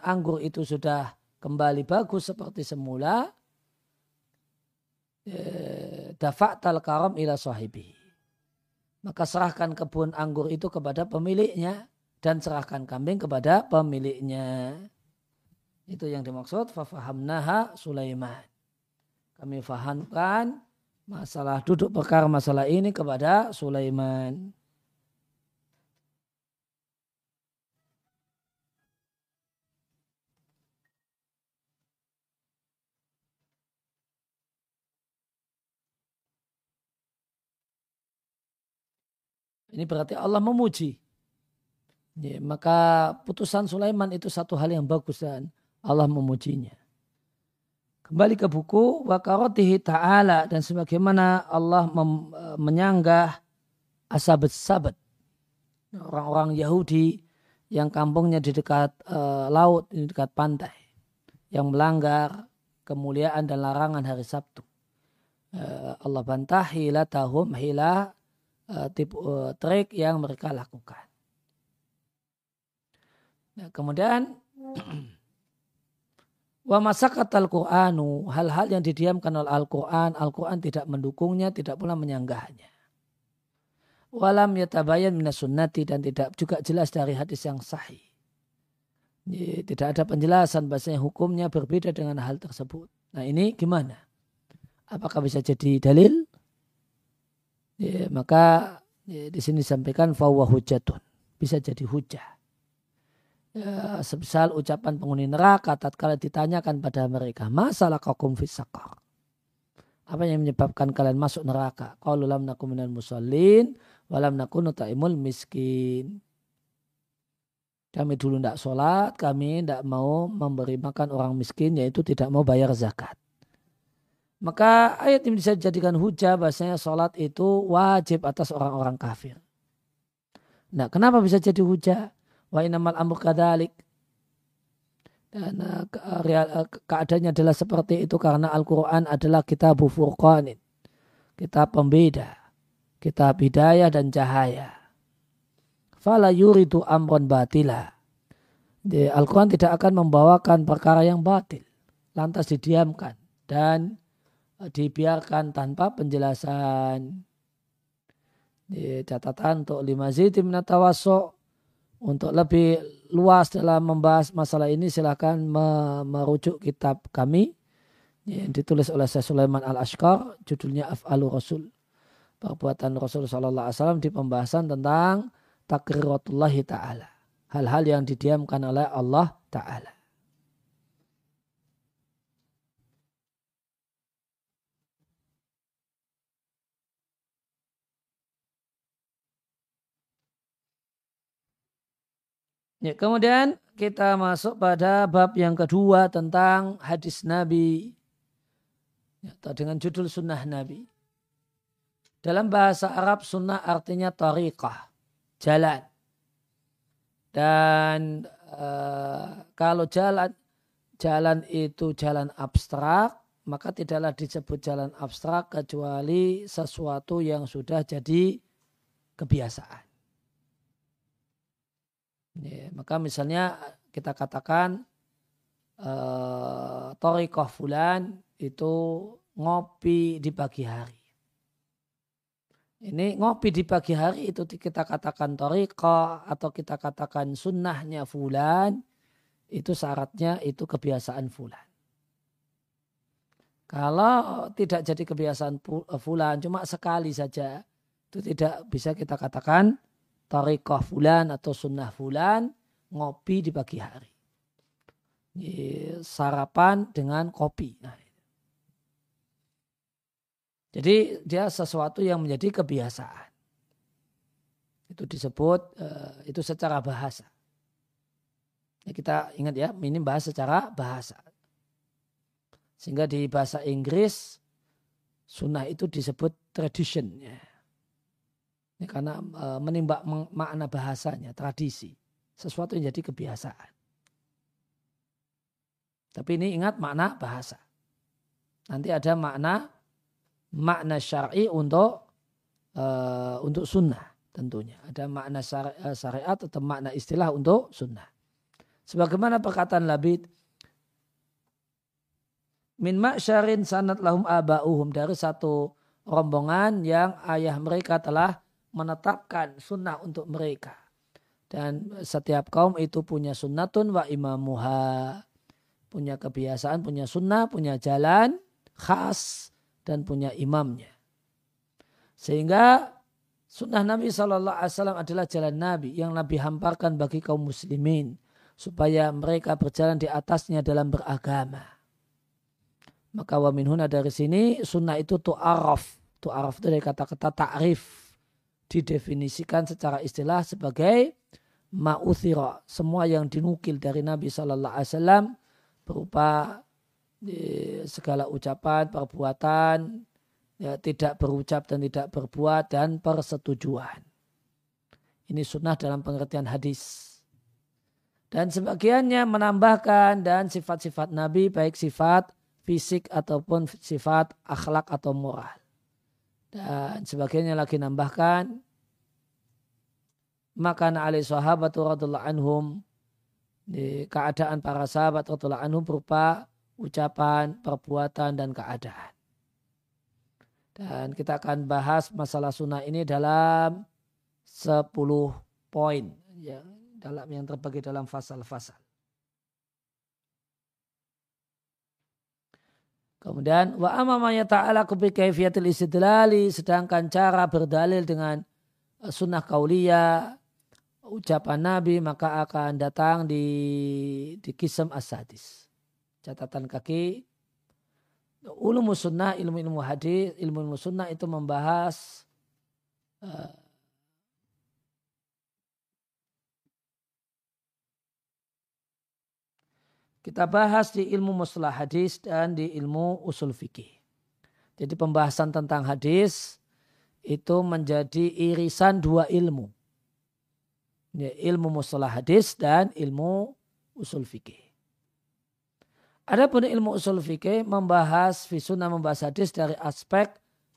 Speaker 1: anggur itu sudah kembali bagus seperti semula. Eh, Dafa'tal karam ila sahibi. Maka serahkan kebun anggur itu kepada pemiliknya. Dan serahkan kambing kepada pemiliknya. Itu yang dimaksud fafahamnaha Sulaiman. Kami fahamkan masalah duduk perkara masalah ini kepada Sulaiman. Ini berarti Allah memuji. Ya, maka putusan Sulaiman itu satu hal yang bagus dan Allah memujinya. Kembali ke buku Wakarotihi ta'ala dan sebagaimana Allah menyanggah asabet sabat. Orang-orang Yahudi yang kampungnya di dekat uh, laut, di dekat pantai. Yang melanggar kemuliaan dan larangan hari Sabtu. Uh, Allah bantah hila tahum hila uh, tipu, uh, trik yang mereka lakukan. Nah, kemudian Wa masakat al-Qur'anu, hal-hal yang didiamkan oleh Al-Quran, Al-Quran tidak mendukungnya, tidak pula menyanggahnya. Walam yatabayan minas sunnati dan tidak juga jelas dari hadis yang sahih. Tidak ada penjelasan bahasanya hukumnya berbeda dengan hal tersebut. Nah ini gimana? Apakah bisa jadi dalil? Ya, maka ya, di sini disampaikan fawa hujatun. Bisa jadi hujah ya, sebesar ucapan penghuni neraka tatkala ditanyakan pada mereka masalah kaum fisakar apa yang menyebabkan kalian masuk neraka qalu lam nakum minal musallin walam nakunu ta'imul miskin kami dulu tidak sholat, kami tidak mau memberi makan orang miskin, yaitu tidak mau bayar zakat. Maka ayat ini bisa dijadikan hujah bahasanya sholat itu wajib atas orang-orang kafir. Nah kenapa bisa jadi hujah? Wa inamal amr kadalik. Dan uh, keadaannya adalah seperti itu karena Al-Quran adalah kitab furqanin. Kitab pembeda. Kitab hidayah dan cahaya. Fala yuridu amron batila. Al-Quran tidak akan membawakan perkara yang batil. Lantas didiamkan. Dan dibiarkan tanpa penjelasan. Di catatan untuk lima ziti minatawasok untuk lebih luas dalam membahas masalah ini silahkan merujuk kitab kami yang ditulis oleh Syekh Sulaiman Al-Ashkar judulnya Af'alu Rasul. Perbuatan Rasul Sallallahu Alaihi Wasallam di pembahasan tentang takriratullahi ta'ala. Hal-hal yang didiamkan oleh Allah ta'ala Ya, kemudian kita masuk pada bab yang kedua tentang hadis Nabi ya, atau dengan judul sunnah Nabi. Dalam bahasa Arab sunnah artinya tariqah, jalan. Dan uh, kalau jalan jalan itu jalan abstrak, maka tidaklah disebut jalan abstrak kecuali sesuatu yang sudah jadi kebiasaan. Ya, maka misalnya kita katakan uh, torikoh fulan itu ngopi di pagi hari. Ini ngopi di pagi hari itu kita katakan torikoh atau kita katakan sunnahnya fulan itu syaratnya itu kebiasaan fulan. Kalau tidak jadi kebiasaan fulan cuma sekali saja itu tidak bisa kita katakan tarikah fulan atau sunnah fulan ngopi di pagi hari. Sarapan dengan kopi. Nah, jadi dia sesuatu yang menjadi kebiasaan. Itu disebut eh, itu secara bahasa. Ya, kita ingat ya, ini bahas secara bahasa. Sehingga di bahasa Inggris sunnah itu disebut tradition. Ya. Ini karena e, menimbak makna bahasanya, tradisi. Sesuatu yang jadi kebiasaan. Tapi ini ingat makna bahasa. Nanti ada makna makna syar'i untuk uh, untuk sunnah tentunya. Ada makna e, syariat atau makna istilah untuk sunnah. Sebagaimana perkataan Labid min ma'syarin sanat lahum aba'uhum dari satu rombongan yang ayah mereka telah menetapkan sunnah untuk mereka. Dan setiap kaum itu punya sunnatun wa imamuha. Punya kebiasaan, punya sunnah, punya jalan khas dan punya imamnya. Sehingga sunnah Nabi SAW adalah jalan Nabi yang Nabi hamparkan bagi kaum muslimin. Supaya mereka berjalan di atasnya dalam beragama. Maka wa minhuna dari sini sunnah itu tu'araf. Tu'araf itu dari kata-kata ta'rif didefinisikan secara istilah sebagai ma'uthira. Semua yang dinukil dari Nabi Shallallahu Alaihi Wasallam berupa segala ucapan, perbuatan, ya, tidak berucap dan tidak berbuat dan persetujuan. Ini sunnah dalam pengertian hadis. Dan sebagiannya menambahkan dan sifat-sifat Nabi baik sifat fisik ataupun sifat akhlak atau moral. Dan sebagainya lagi nambahkan maka alai sahabat radhiallahu anhum di keadaan para sahabat radhiallahu anhum berupa ucapan, perbuatan, dan keadaan. Dan kita akan bahas masalah sunnah ini dalam 10 poin ya, dalam yang terbagi dalam fasal-fasal. Kemudian wa amamanya ta'ala kubi kaifiyatil istidlali sedangkan cara berdalil dengan eh, sunnah kauliyah ucapan Nabi maka akan datang di di kisam asadis. Catatan kaki ulum sunnah, ilmu-ilmu hadis, ilmu-ilmu sunnah itu membahas uh, kita bahas di ilmu mustalah hadis dan di ilmu usul fikih. Jadi pembahasan tentang hadis itu menjadi irisan dua ilmu. Ya, ilmu mustalah hadis dan ilmu usul fikih. Adapun ilmu usul fikih membahas sunnah membahas hadis dari aspek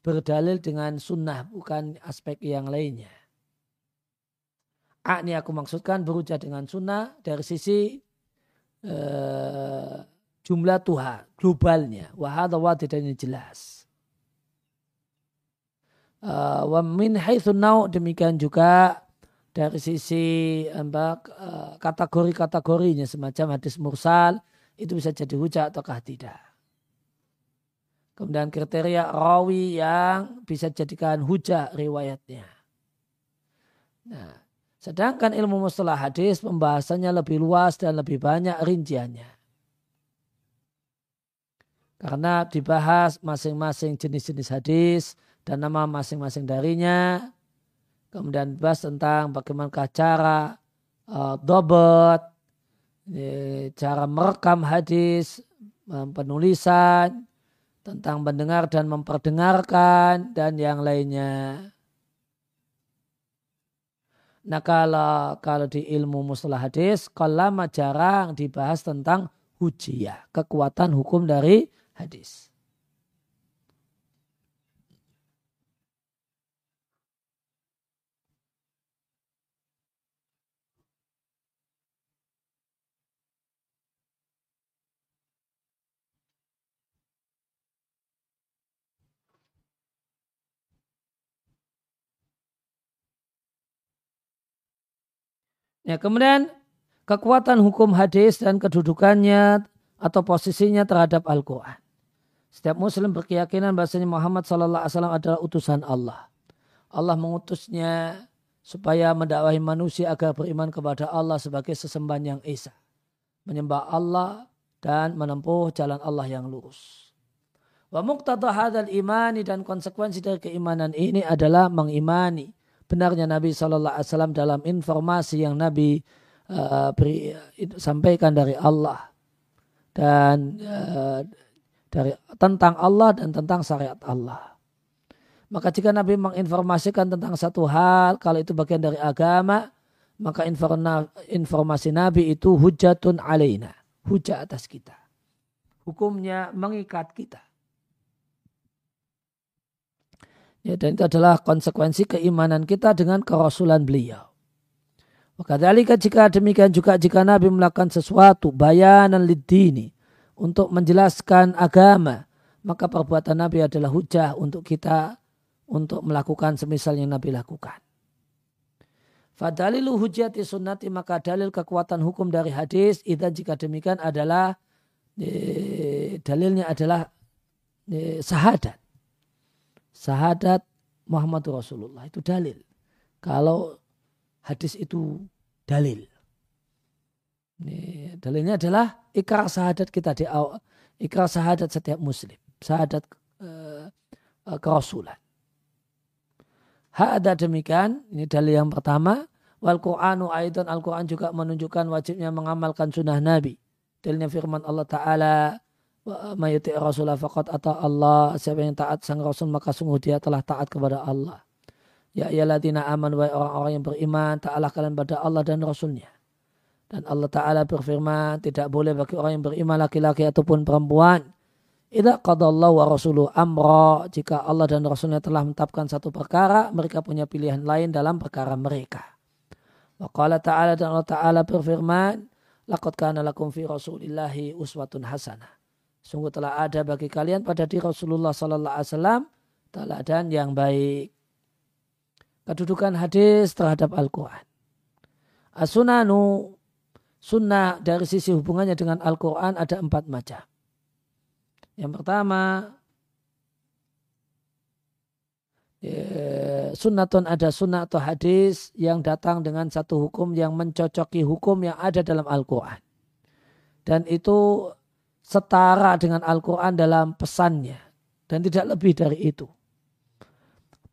Speaker 1: berdalil dengan sunnah bukan aspek yang lainnya. A ini aku maksudkan berujar dengan sunnah dari sisi uh, jumlah Tuhan globalnya. Wahada tidak ini jelas. Uh, wa min demikian juga dari sisi uh, kategori-kategorinya semacam hadis mursal itu bisa jadi hujah ataukah tidak. Kemudian kriteria rawi yang bisa jadikan hujah riwayatnya. Nah, sedangkan ilmu mustalah hadis pembahasannya lebih luas dan lebih banyak rinciannya. Karena dibahas masing-masing jenis-jenis hadis dan nama masing-masing darinya. Kemudian dibahas tentang bagaimana cara uh, dobet, cara merekam hadis, penulisan, tentang mendengar dan memperdengarkan, dan yang lainnya. Nah kalau, kalau di ilmu mustalah hadis, kalau jarang dibahas tentang hujiyah, kekuatan hukum dari hadis. Ya, kemudian kekuatan hukum hadis dan kedudukannya atau posisinya terhadap Al-Quran. Setiap muslim berkeyakinan bahasanya Muhammad Sallallahu Alaihi Wasallam adalah utusan Allah. Allah mengutusnya supaya mendakwahi manusia agar beriman kepada Allah sebagai sesembahan yang esa. Menyembah Allah dan menempuh jalan Allah yang lurus. Wa muqtada hadal imani dan konsekuensi dari keimanan ini adalah mengimani benarnya Nabi Shallallahu Alaihi Wasallam dalam informasi yang Nabi uh, beri, sampaikan dari Allah dan uh, dari tentang Allah dan tentang syariat Allah. Maka jika Nabi menginformasikan tentang satu hal, kalau itu bagian dari agama, maka informasi Nabi itu hujatun alaina, hujat atas kita. Hukumnya mengikat kita. Ya, dan itu adalah konsekuensi keimanan kita dengan kerasulan beliau. Maka jika demikian juga jika Nabi melakukan sesuatu bayanan lidini untuk menjelaskan agama, maka perbuatan Nabi adalah hujah untuk kita untuk melakukan semisal yang Nabi lakukan. Fadalilu hujati sunnati maka dalil kekuatan hukum dari hadis itu jika demikian adalah eh, dalilnya adalah eh, sahadat syahadat Muhammad Rasulullah itu dalil. Kalau hadis itu dalil. Ini, dalilnya adalah ikrar syahadat kita di awal. Ikrar syahadat setiap muslim. Syahadat uh, uh, kerasulan. Hak ada demikian. Ini dalil yang pertama. Wal Qur'anu aidan Al-Quran juga menunjukkan wajibnya mengamalkan sunnah Nabi. Dalilnya firman Allah Ta'ala mayuti Rasulullah faqat atau Allah. Siapa yang taat sang Rasul maka sungguh dia telah taat kepada Allah. Ya ladina aman wa orang-orang yang beriman ta'ala kalian pada Allah dan Rasulnya. Dan Allah Ta'ala berfirman tidak boleh bagi orang yang beriman laki-laki ataupun perempuan Idza qadallahu wa rasuluh amra jika Allah dan Rasulnya telah menetapkan satu perkara mereka punya pilihan lain dalam perkara mereka. Wa ta'ala dan Allah Ta'ala berfirman laqad kana lakum fi rasulillahi uswatun hasanah Sungguh telah ada bagi kalian pada diri Rasulullah Sallallahu Alaihi Wasallam teladan yang baik. Kedudukan hadis terhadap Al-Quran. As-sunanu sunnah dari sisi hubungannya dengan Al-Quran ada empat macam. Yang pertama, ya, sunnatun ada sunnah atau hadis yang datang dengan satu hukum yang mencocoki hukum yang ada dalam Al-Quran. Dan itu setara dengan Al-Quran dalam pesannya. Dan tidak lebih dari itu.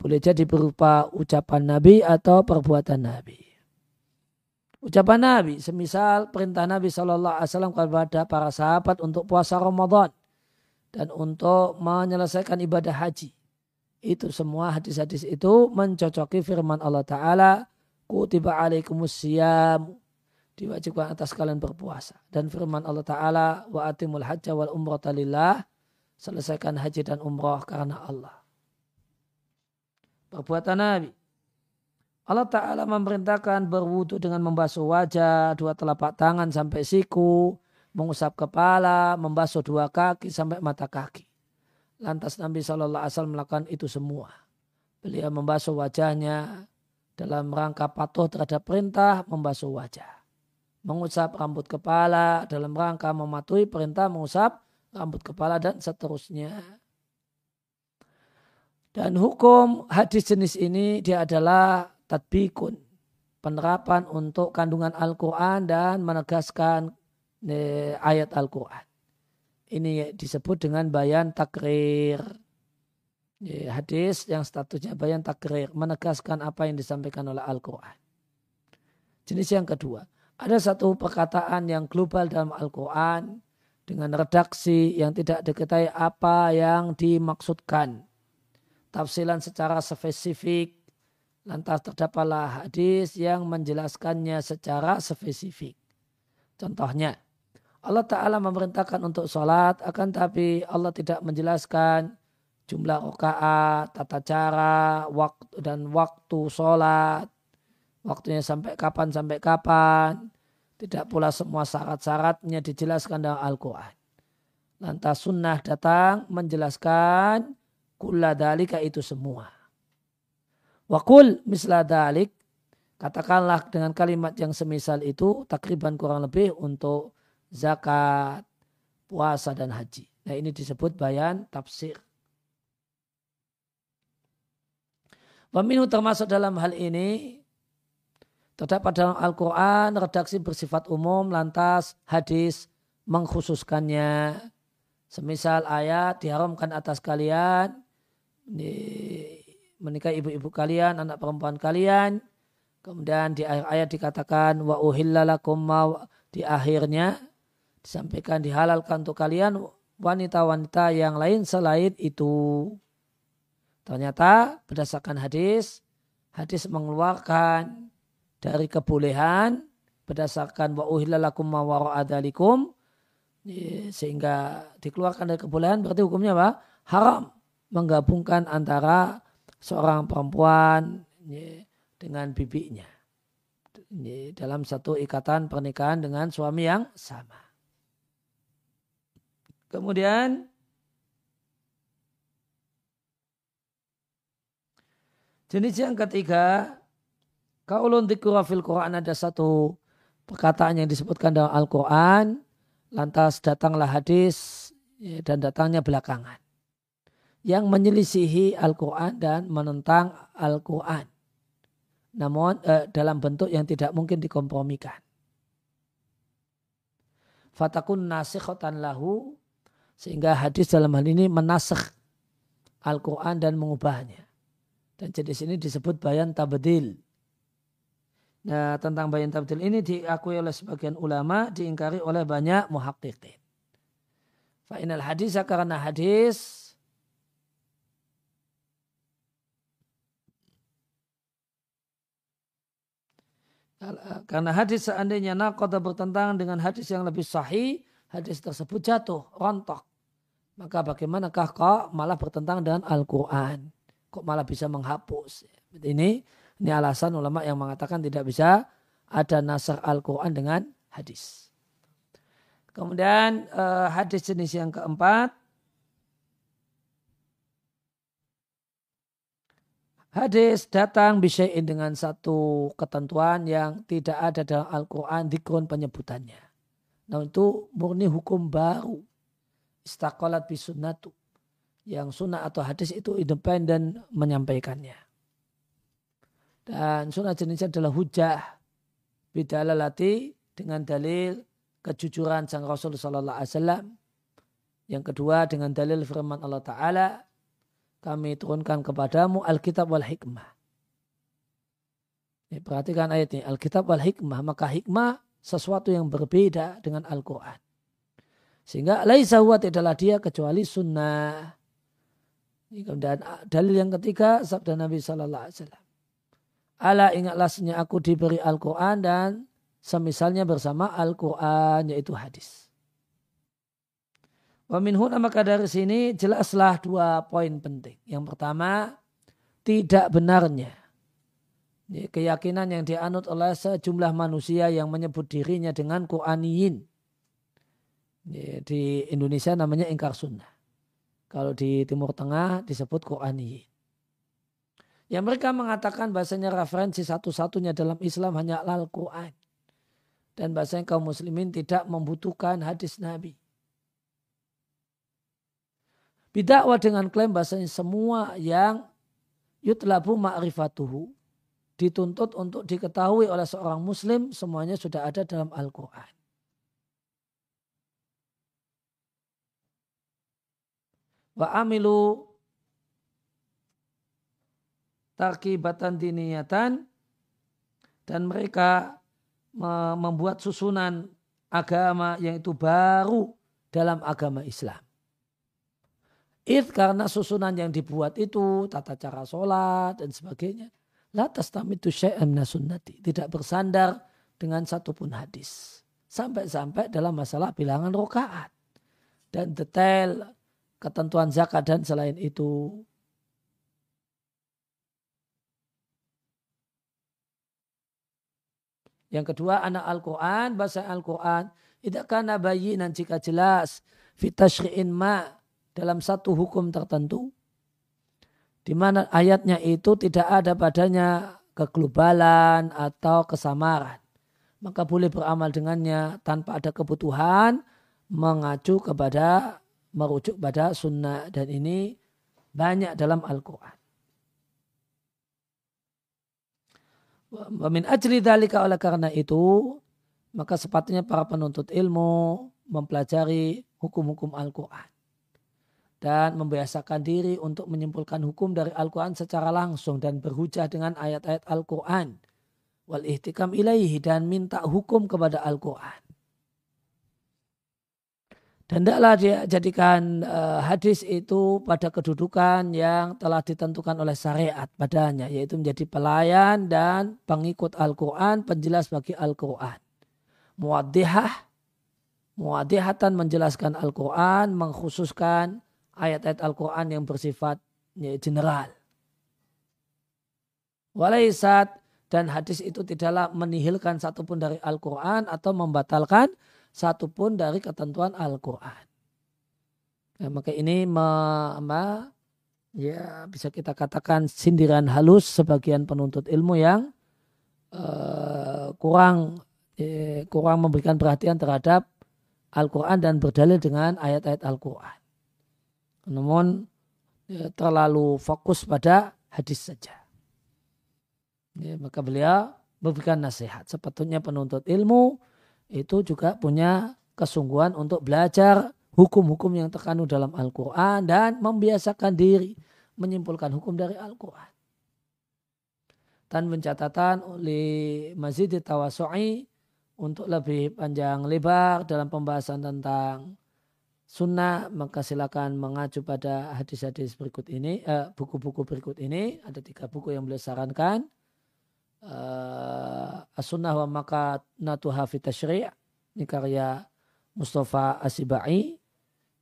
Speaker 1: Boleh jadi berupa ucapan Nabi atau perbuatan Nabi. Ucapan Nabi, semisal perintah Nabi Shallallahu Alaihi Wasallam kepada para sahabat untuk puasa Ramadan dan untuk menyelesaikan ibadah haji. Itu semua hadis-hadis itu mencocoki firman Allah Ta'ala. Kutiba alaikumus siyam diwajibkan atas kalian berpuasa. Dan firman Allah Ta'ala, wa atimul hajja wal umrah lillah, selesaikan haji dan umrah karena Allah. Perbuatan Nabi. Allah Ta'ala memerintahkan berwudu dengan membasuh wajah, dua telapak tangan sampai siku, mengusap kepala, membasuh dua kaki sampai mata kaki. Lantas Nabi Shallallahu Alaihi melakukan itu semua. Beliau membasuh wajahnya dalam rangka patuh terhadap perintah membasuh wajah mengusap rambut kepala dalam rangka mematuhi perintah mengusap rambut kepala dan seterusnya. Dan hukum hadis jenis ini dia adalah tadbikun. Penerapan untuk kandungan Al-Quran dan menegaskan eh, ayat Al-Quran. Ini disebut dengan bayan takrir. Hadis yang statusnya bayan takrir. Menegaskan apa yang disampaikan oleh Al-Quran. Jenis yang kedua ada satu perkataan yang global dalam Al-Quran dengan redaksi yang tidak diketahui apa yang dimaksudkan. Tafsilan secara spesifik. Lantas terdapatlah hadis yang menjelaskannya secara spesifik. Contohnya, Allah Ta'ala memerintahkan untuk sholat, akan tapi Allah tidak menjelaskan jumlah rakaat, tata cara, waktu dan waktu sholat, Waktunya sampai kapan sampai kapan. Tidak pula semua syarat-syaratnya dijelaskan dalam Al-Quran. Lantas sunnah datang menjelaskan kulla dalika itu semua. Wakul misla dalik. Katakanlah dengan kalimat yang semisal itu takriban kurang lebih untuk zakat, puasa dan haji. Nah ini disebut bayan tafsir. Pemilu termasuk dalam hal ini Terdapat dalam Al-Quran redaksi bersifat umum lantas hadis mengkhususkannya. Semisal ayat diharamkan atas kalian menikahi ibu-ibu kalian, anak perempuan kalian. Kemudian di akhir ayat dikatakan wa uhillalakum ma di akhirnya disampaikan dihalalkan untuk kalian wanita-wanita yang lain selain itu. Ternyata berdasarkan hadis, hadis mengeluarkan dari kebolehan berdasarkan wa uhillalakum ma wara'adalikum sehingga dikeluarkan dari kebolehan berarti hukumnya apa? Haram menggabungkan antara seorang perempuan dengan bibinya dalam satu ikatan pernikahan dengan suami yang sama. Kemudian jenis yang ketiga Kaulun dikura fil Quran ada satu perkataan yang disebutkan dalam Al-Quran. Lantas datanglah hadis ya, dan datangnya belakangan. Yang menyelisihi Al-Quran dan menentang Al-Quran. Namun eh, dalam bentuk yang tidak mungkin dikompromikan. Fatakun nasikhotan lahu. Sehingga hadis dalam hal ini menasakh Al-Quran dan mengubahnya. Dan jenis ini disebut bayan tabdil Nah, tentang bayan tabdil ini diakui oleh sebagian ulama, diingkari oleh banyak muhakkikin. Fa'inal hadis karena hadis karena hadis seandainya nakoda bertentangan dengan hadis yang lebih sahih, hadis tersebut jatuh, rontok. Maka bagaimanakah kok malah bertentangan dengan Al-Quran? Kok malah bisa menghapus? Ini ini alasan ulama yang mengatakan tidak bisa ada nasar Al-Quran dengan hadis. Kemudian uh, hadis jenis yang keempat. Hadis datang bisain dengan satu ketentuan yang tidak ada dalam Al-Quran dikrun penyebutannya. Nah itu murni hukum baru. Istakolat bisunnatu. Yang sunnah atau hadis itu independen menyampaikannya. Dan sunnah jenisnya adalah hujah. Bidalalati dengan dalil kejujuran sang Rasul Sallallahu Alaihi Wasallam. Yang kedua dengan dalil firman Allah Ta'ala. Kami turunkan kepadamu Alkitab wal hikmah. Ini, perhatikan ayat ini. Alkitab wal hikmah. Maka hikmah sesuatu yang berbeda dengan Al-Quran. Sehingga laisa huwa tidaklah dia kecuali sunnah. Dan dalil yang ketiga sabda Nabi Sallallahu Alaihi Wasallam. Ala ingatlah senya aku diberi Al-Quran dan semisalnya bersama Al-Quran yaitu hadis. Wa minhuna maka dari sini jelaslah dua poin penting. Yang pertama, tidak benarnya keyakinan yang dianut oleh sejumlah manusia yang menyebut dirinya dengan Quraniyin. Di Indonesia namanya ingkar sunnah. Kalau di Timur Tengah disebut Quraniyin. Yang mereka mengatakan bahasanya referensi satu-satunya dalam Islam hanya Al-Quran. Dan bahasanya kaum muslimin tidak membutuhkan hadis Nabi. Bidakwa dengan klaim bahasanya semua yang yutlabu ma'rifatuhu dituntut untuk diketahui oleh seorang muslim semuanya sudah ada dalam Al-Quran. Wa amilu tarkibatan diniyatan dan mereka membuat susunan agama yang itu baru dalam agama Islam. It karena susunan yang dibuat itu, tata cara sholat dan sebagainya. La tastamitu syai'an sunnati. Tidak bersandar dengan satupun hadis. Sampai-sampai dalam masalah bilangan rokaat. Dan detail ketentuan zakat dan selain itu. Yang kedua, anak Al-Quran, bahasa Al-Quran. Tidak karena bayinan jika jelas. Fitashri'in ma' dalam satu hukum tertentu di mana ayatnya itu tidak ada padanya keglobalan atau kesamaran maka boleh beramal dengannya tanpa ada kebutuhan mengacu kepada merujuk pada sunnah dan ini banyak dalam Al-Quran. Min ajli dalika oleh karena itu maka sepatutnya para penuntut ilmu mempelajari hukum-hukum Al-Quran dan membiasakan diri untuk menyimpulkan hukum dari Al-Quran secara langsung dan berhujah dengan ayat-ayat Al-Quran. Wal ihtikam ilaihi dan minta hukum kepada Al-Quran. Dan tidaklah dia jadikan uh, hadis itu pada kedudukan yang telah ditentukan oleh syariat padanya, yaitu menjadi pelayan dan pengikut Al-Quran, penjelas bagi Al-Quran. Muaddihah, muaddihatan menjelaskan Al-Quran, mengkhususkan ayat-ayat Al-Quran yang bersifat ya, general. Walaisat dan hadis itu tidaklah menihilkan satupun dari Al-Quran atau membatalkan satupun dari ketentuan Al-Quran. Ya, maka ini me, ya bisa kita katakan sindiran halus sebagian penuntut ilmu yang uh, kurang uh, kurang memberikan perhatian terhadap Al-Quran dan berdalil dengan ayat-ayat Al-Quran namun ya, terlalu fokus pada hadis saja. Ya, maka beliau memberikan nasihat. Sepatutnya penuntut ilmu itu juga punya kesungguhan untuk belajar hukum-hukum yang terkandung dalam Al-Quran dan membiasakan diri menyimpulkan hukum dari Al-Quran. Dan pencatatan oleh Masjid Tawasu'i untuk lebih panjang lebar dalam pembahasan tentang sunnah maka silakan mengacu pada hadis-hadis berikut ini eh, buku-buku berikut ini ada tiga buku yang beliau sarankan uh, as-sunnah wa maka natuha fi tashri' ini karya Mustafa Asibai.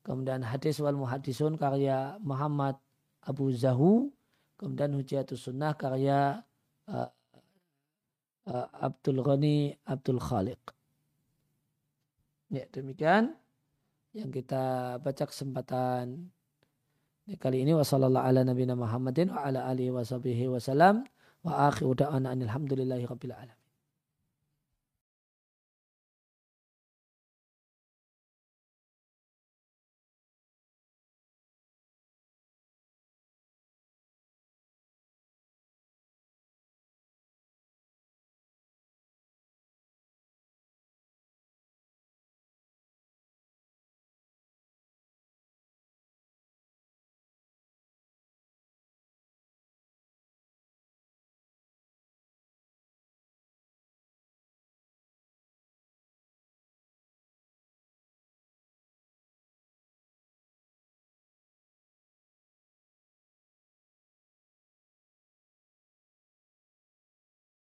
Speaker 1: Kemudian hadis wal muhadisun karya Muhammad Abu Zahu. Kemudian hujatus sunnah karya uh, uh, Abdul Ghani Abdul Khaliq. Ya, demikian yang kita baca kesempatan kali ini. Wasallallahu ala nabiyina Muhammadin wa ala alihi wa وآخر دعانا أن الحمد لله رب العالمين.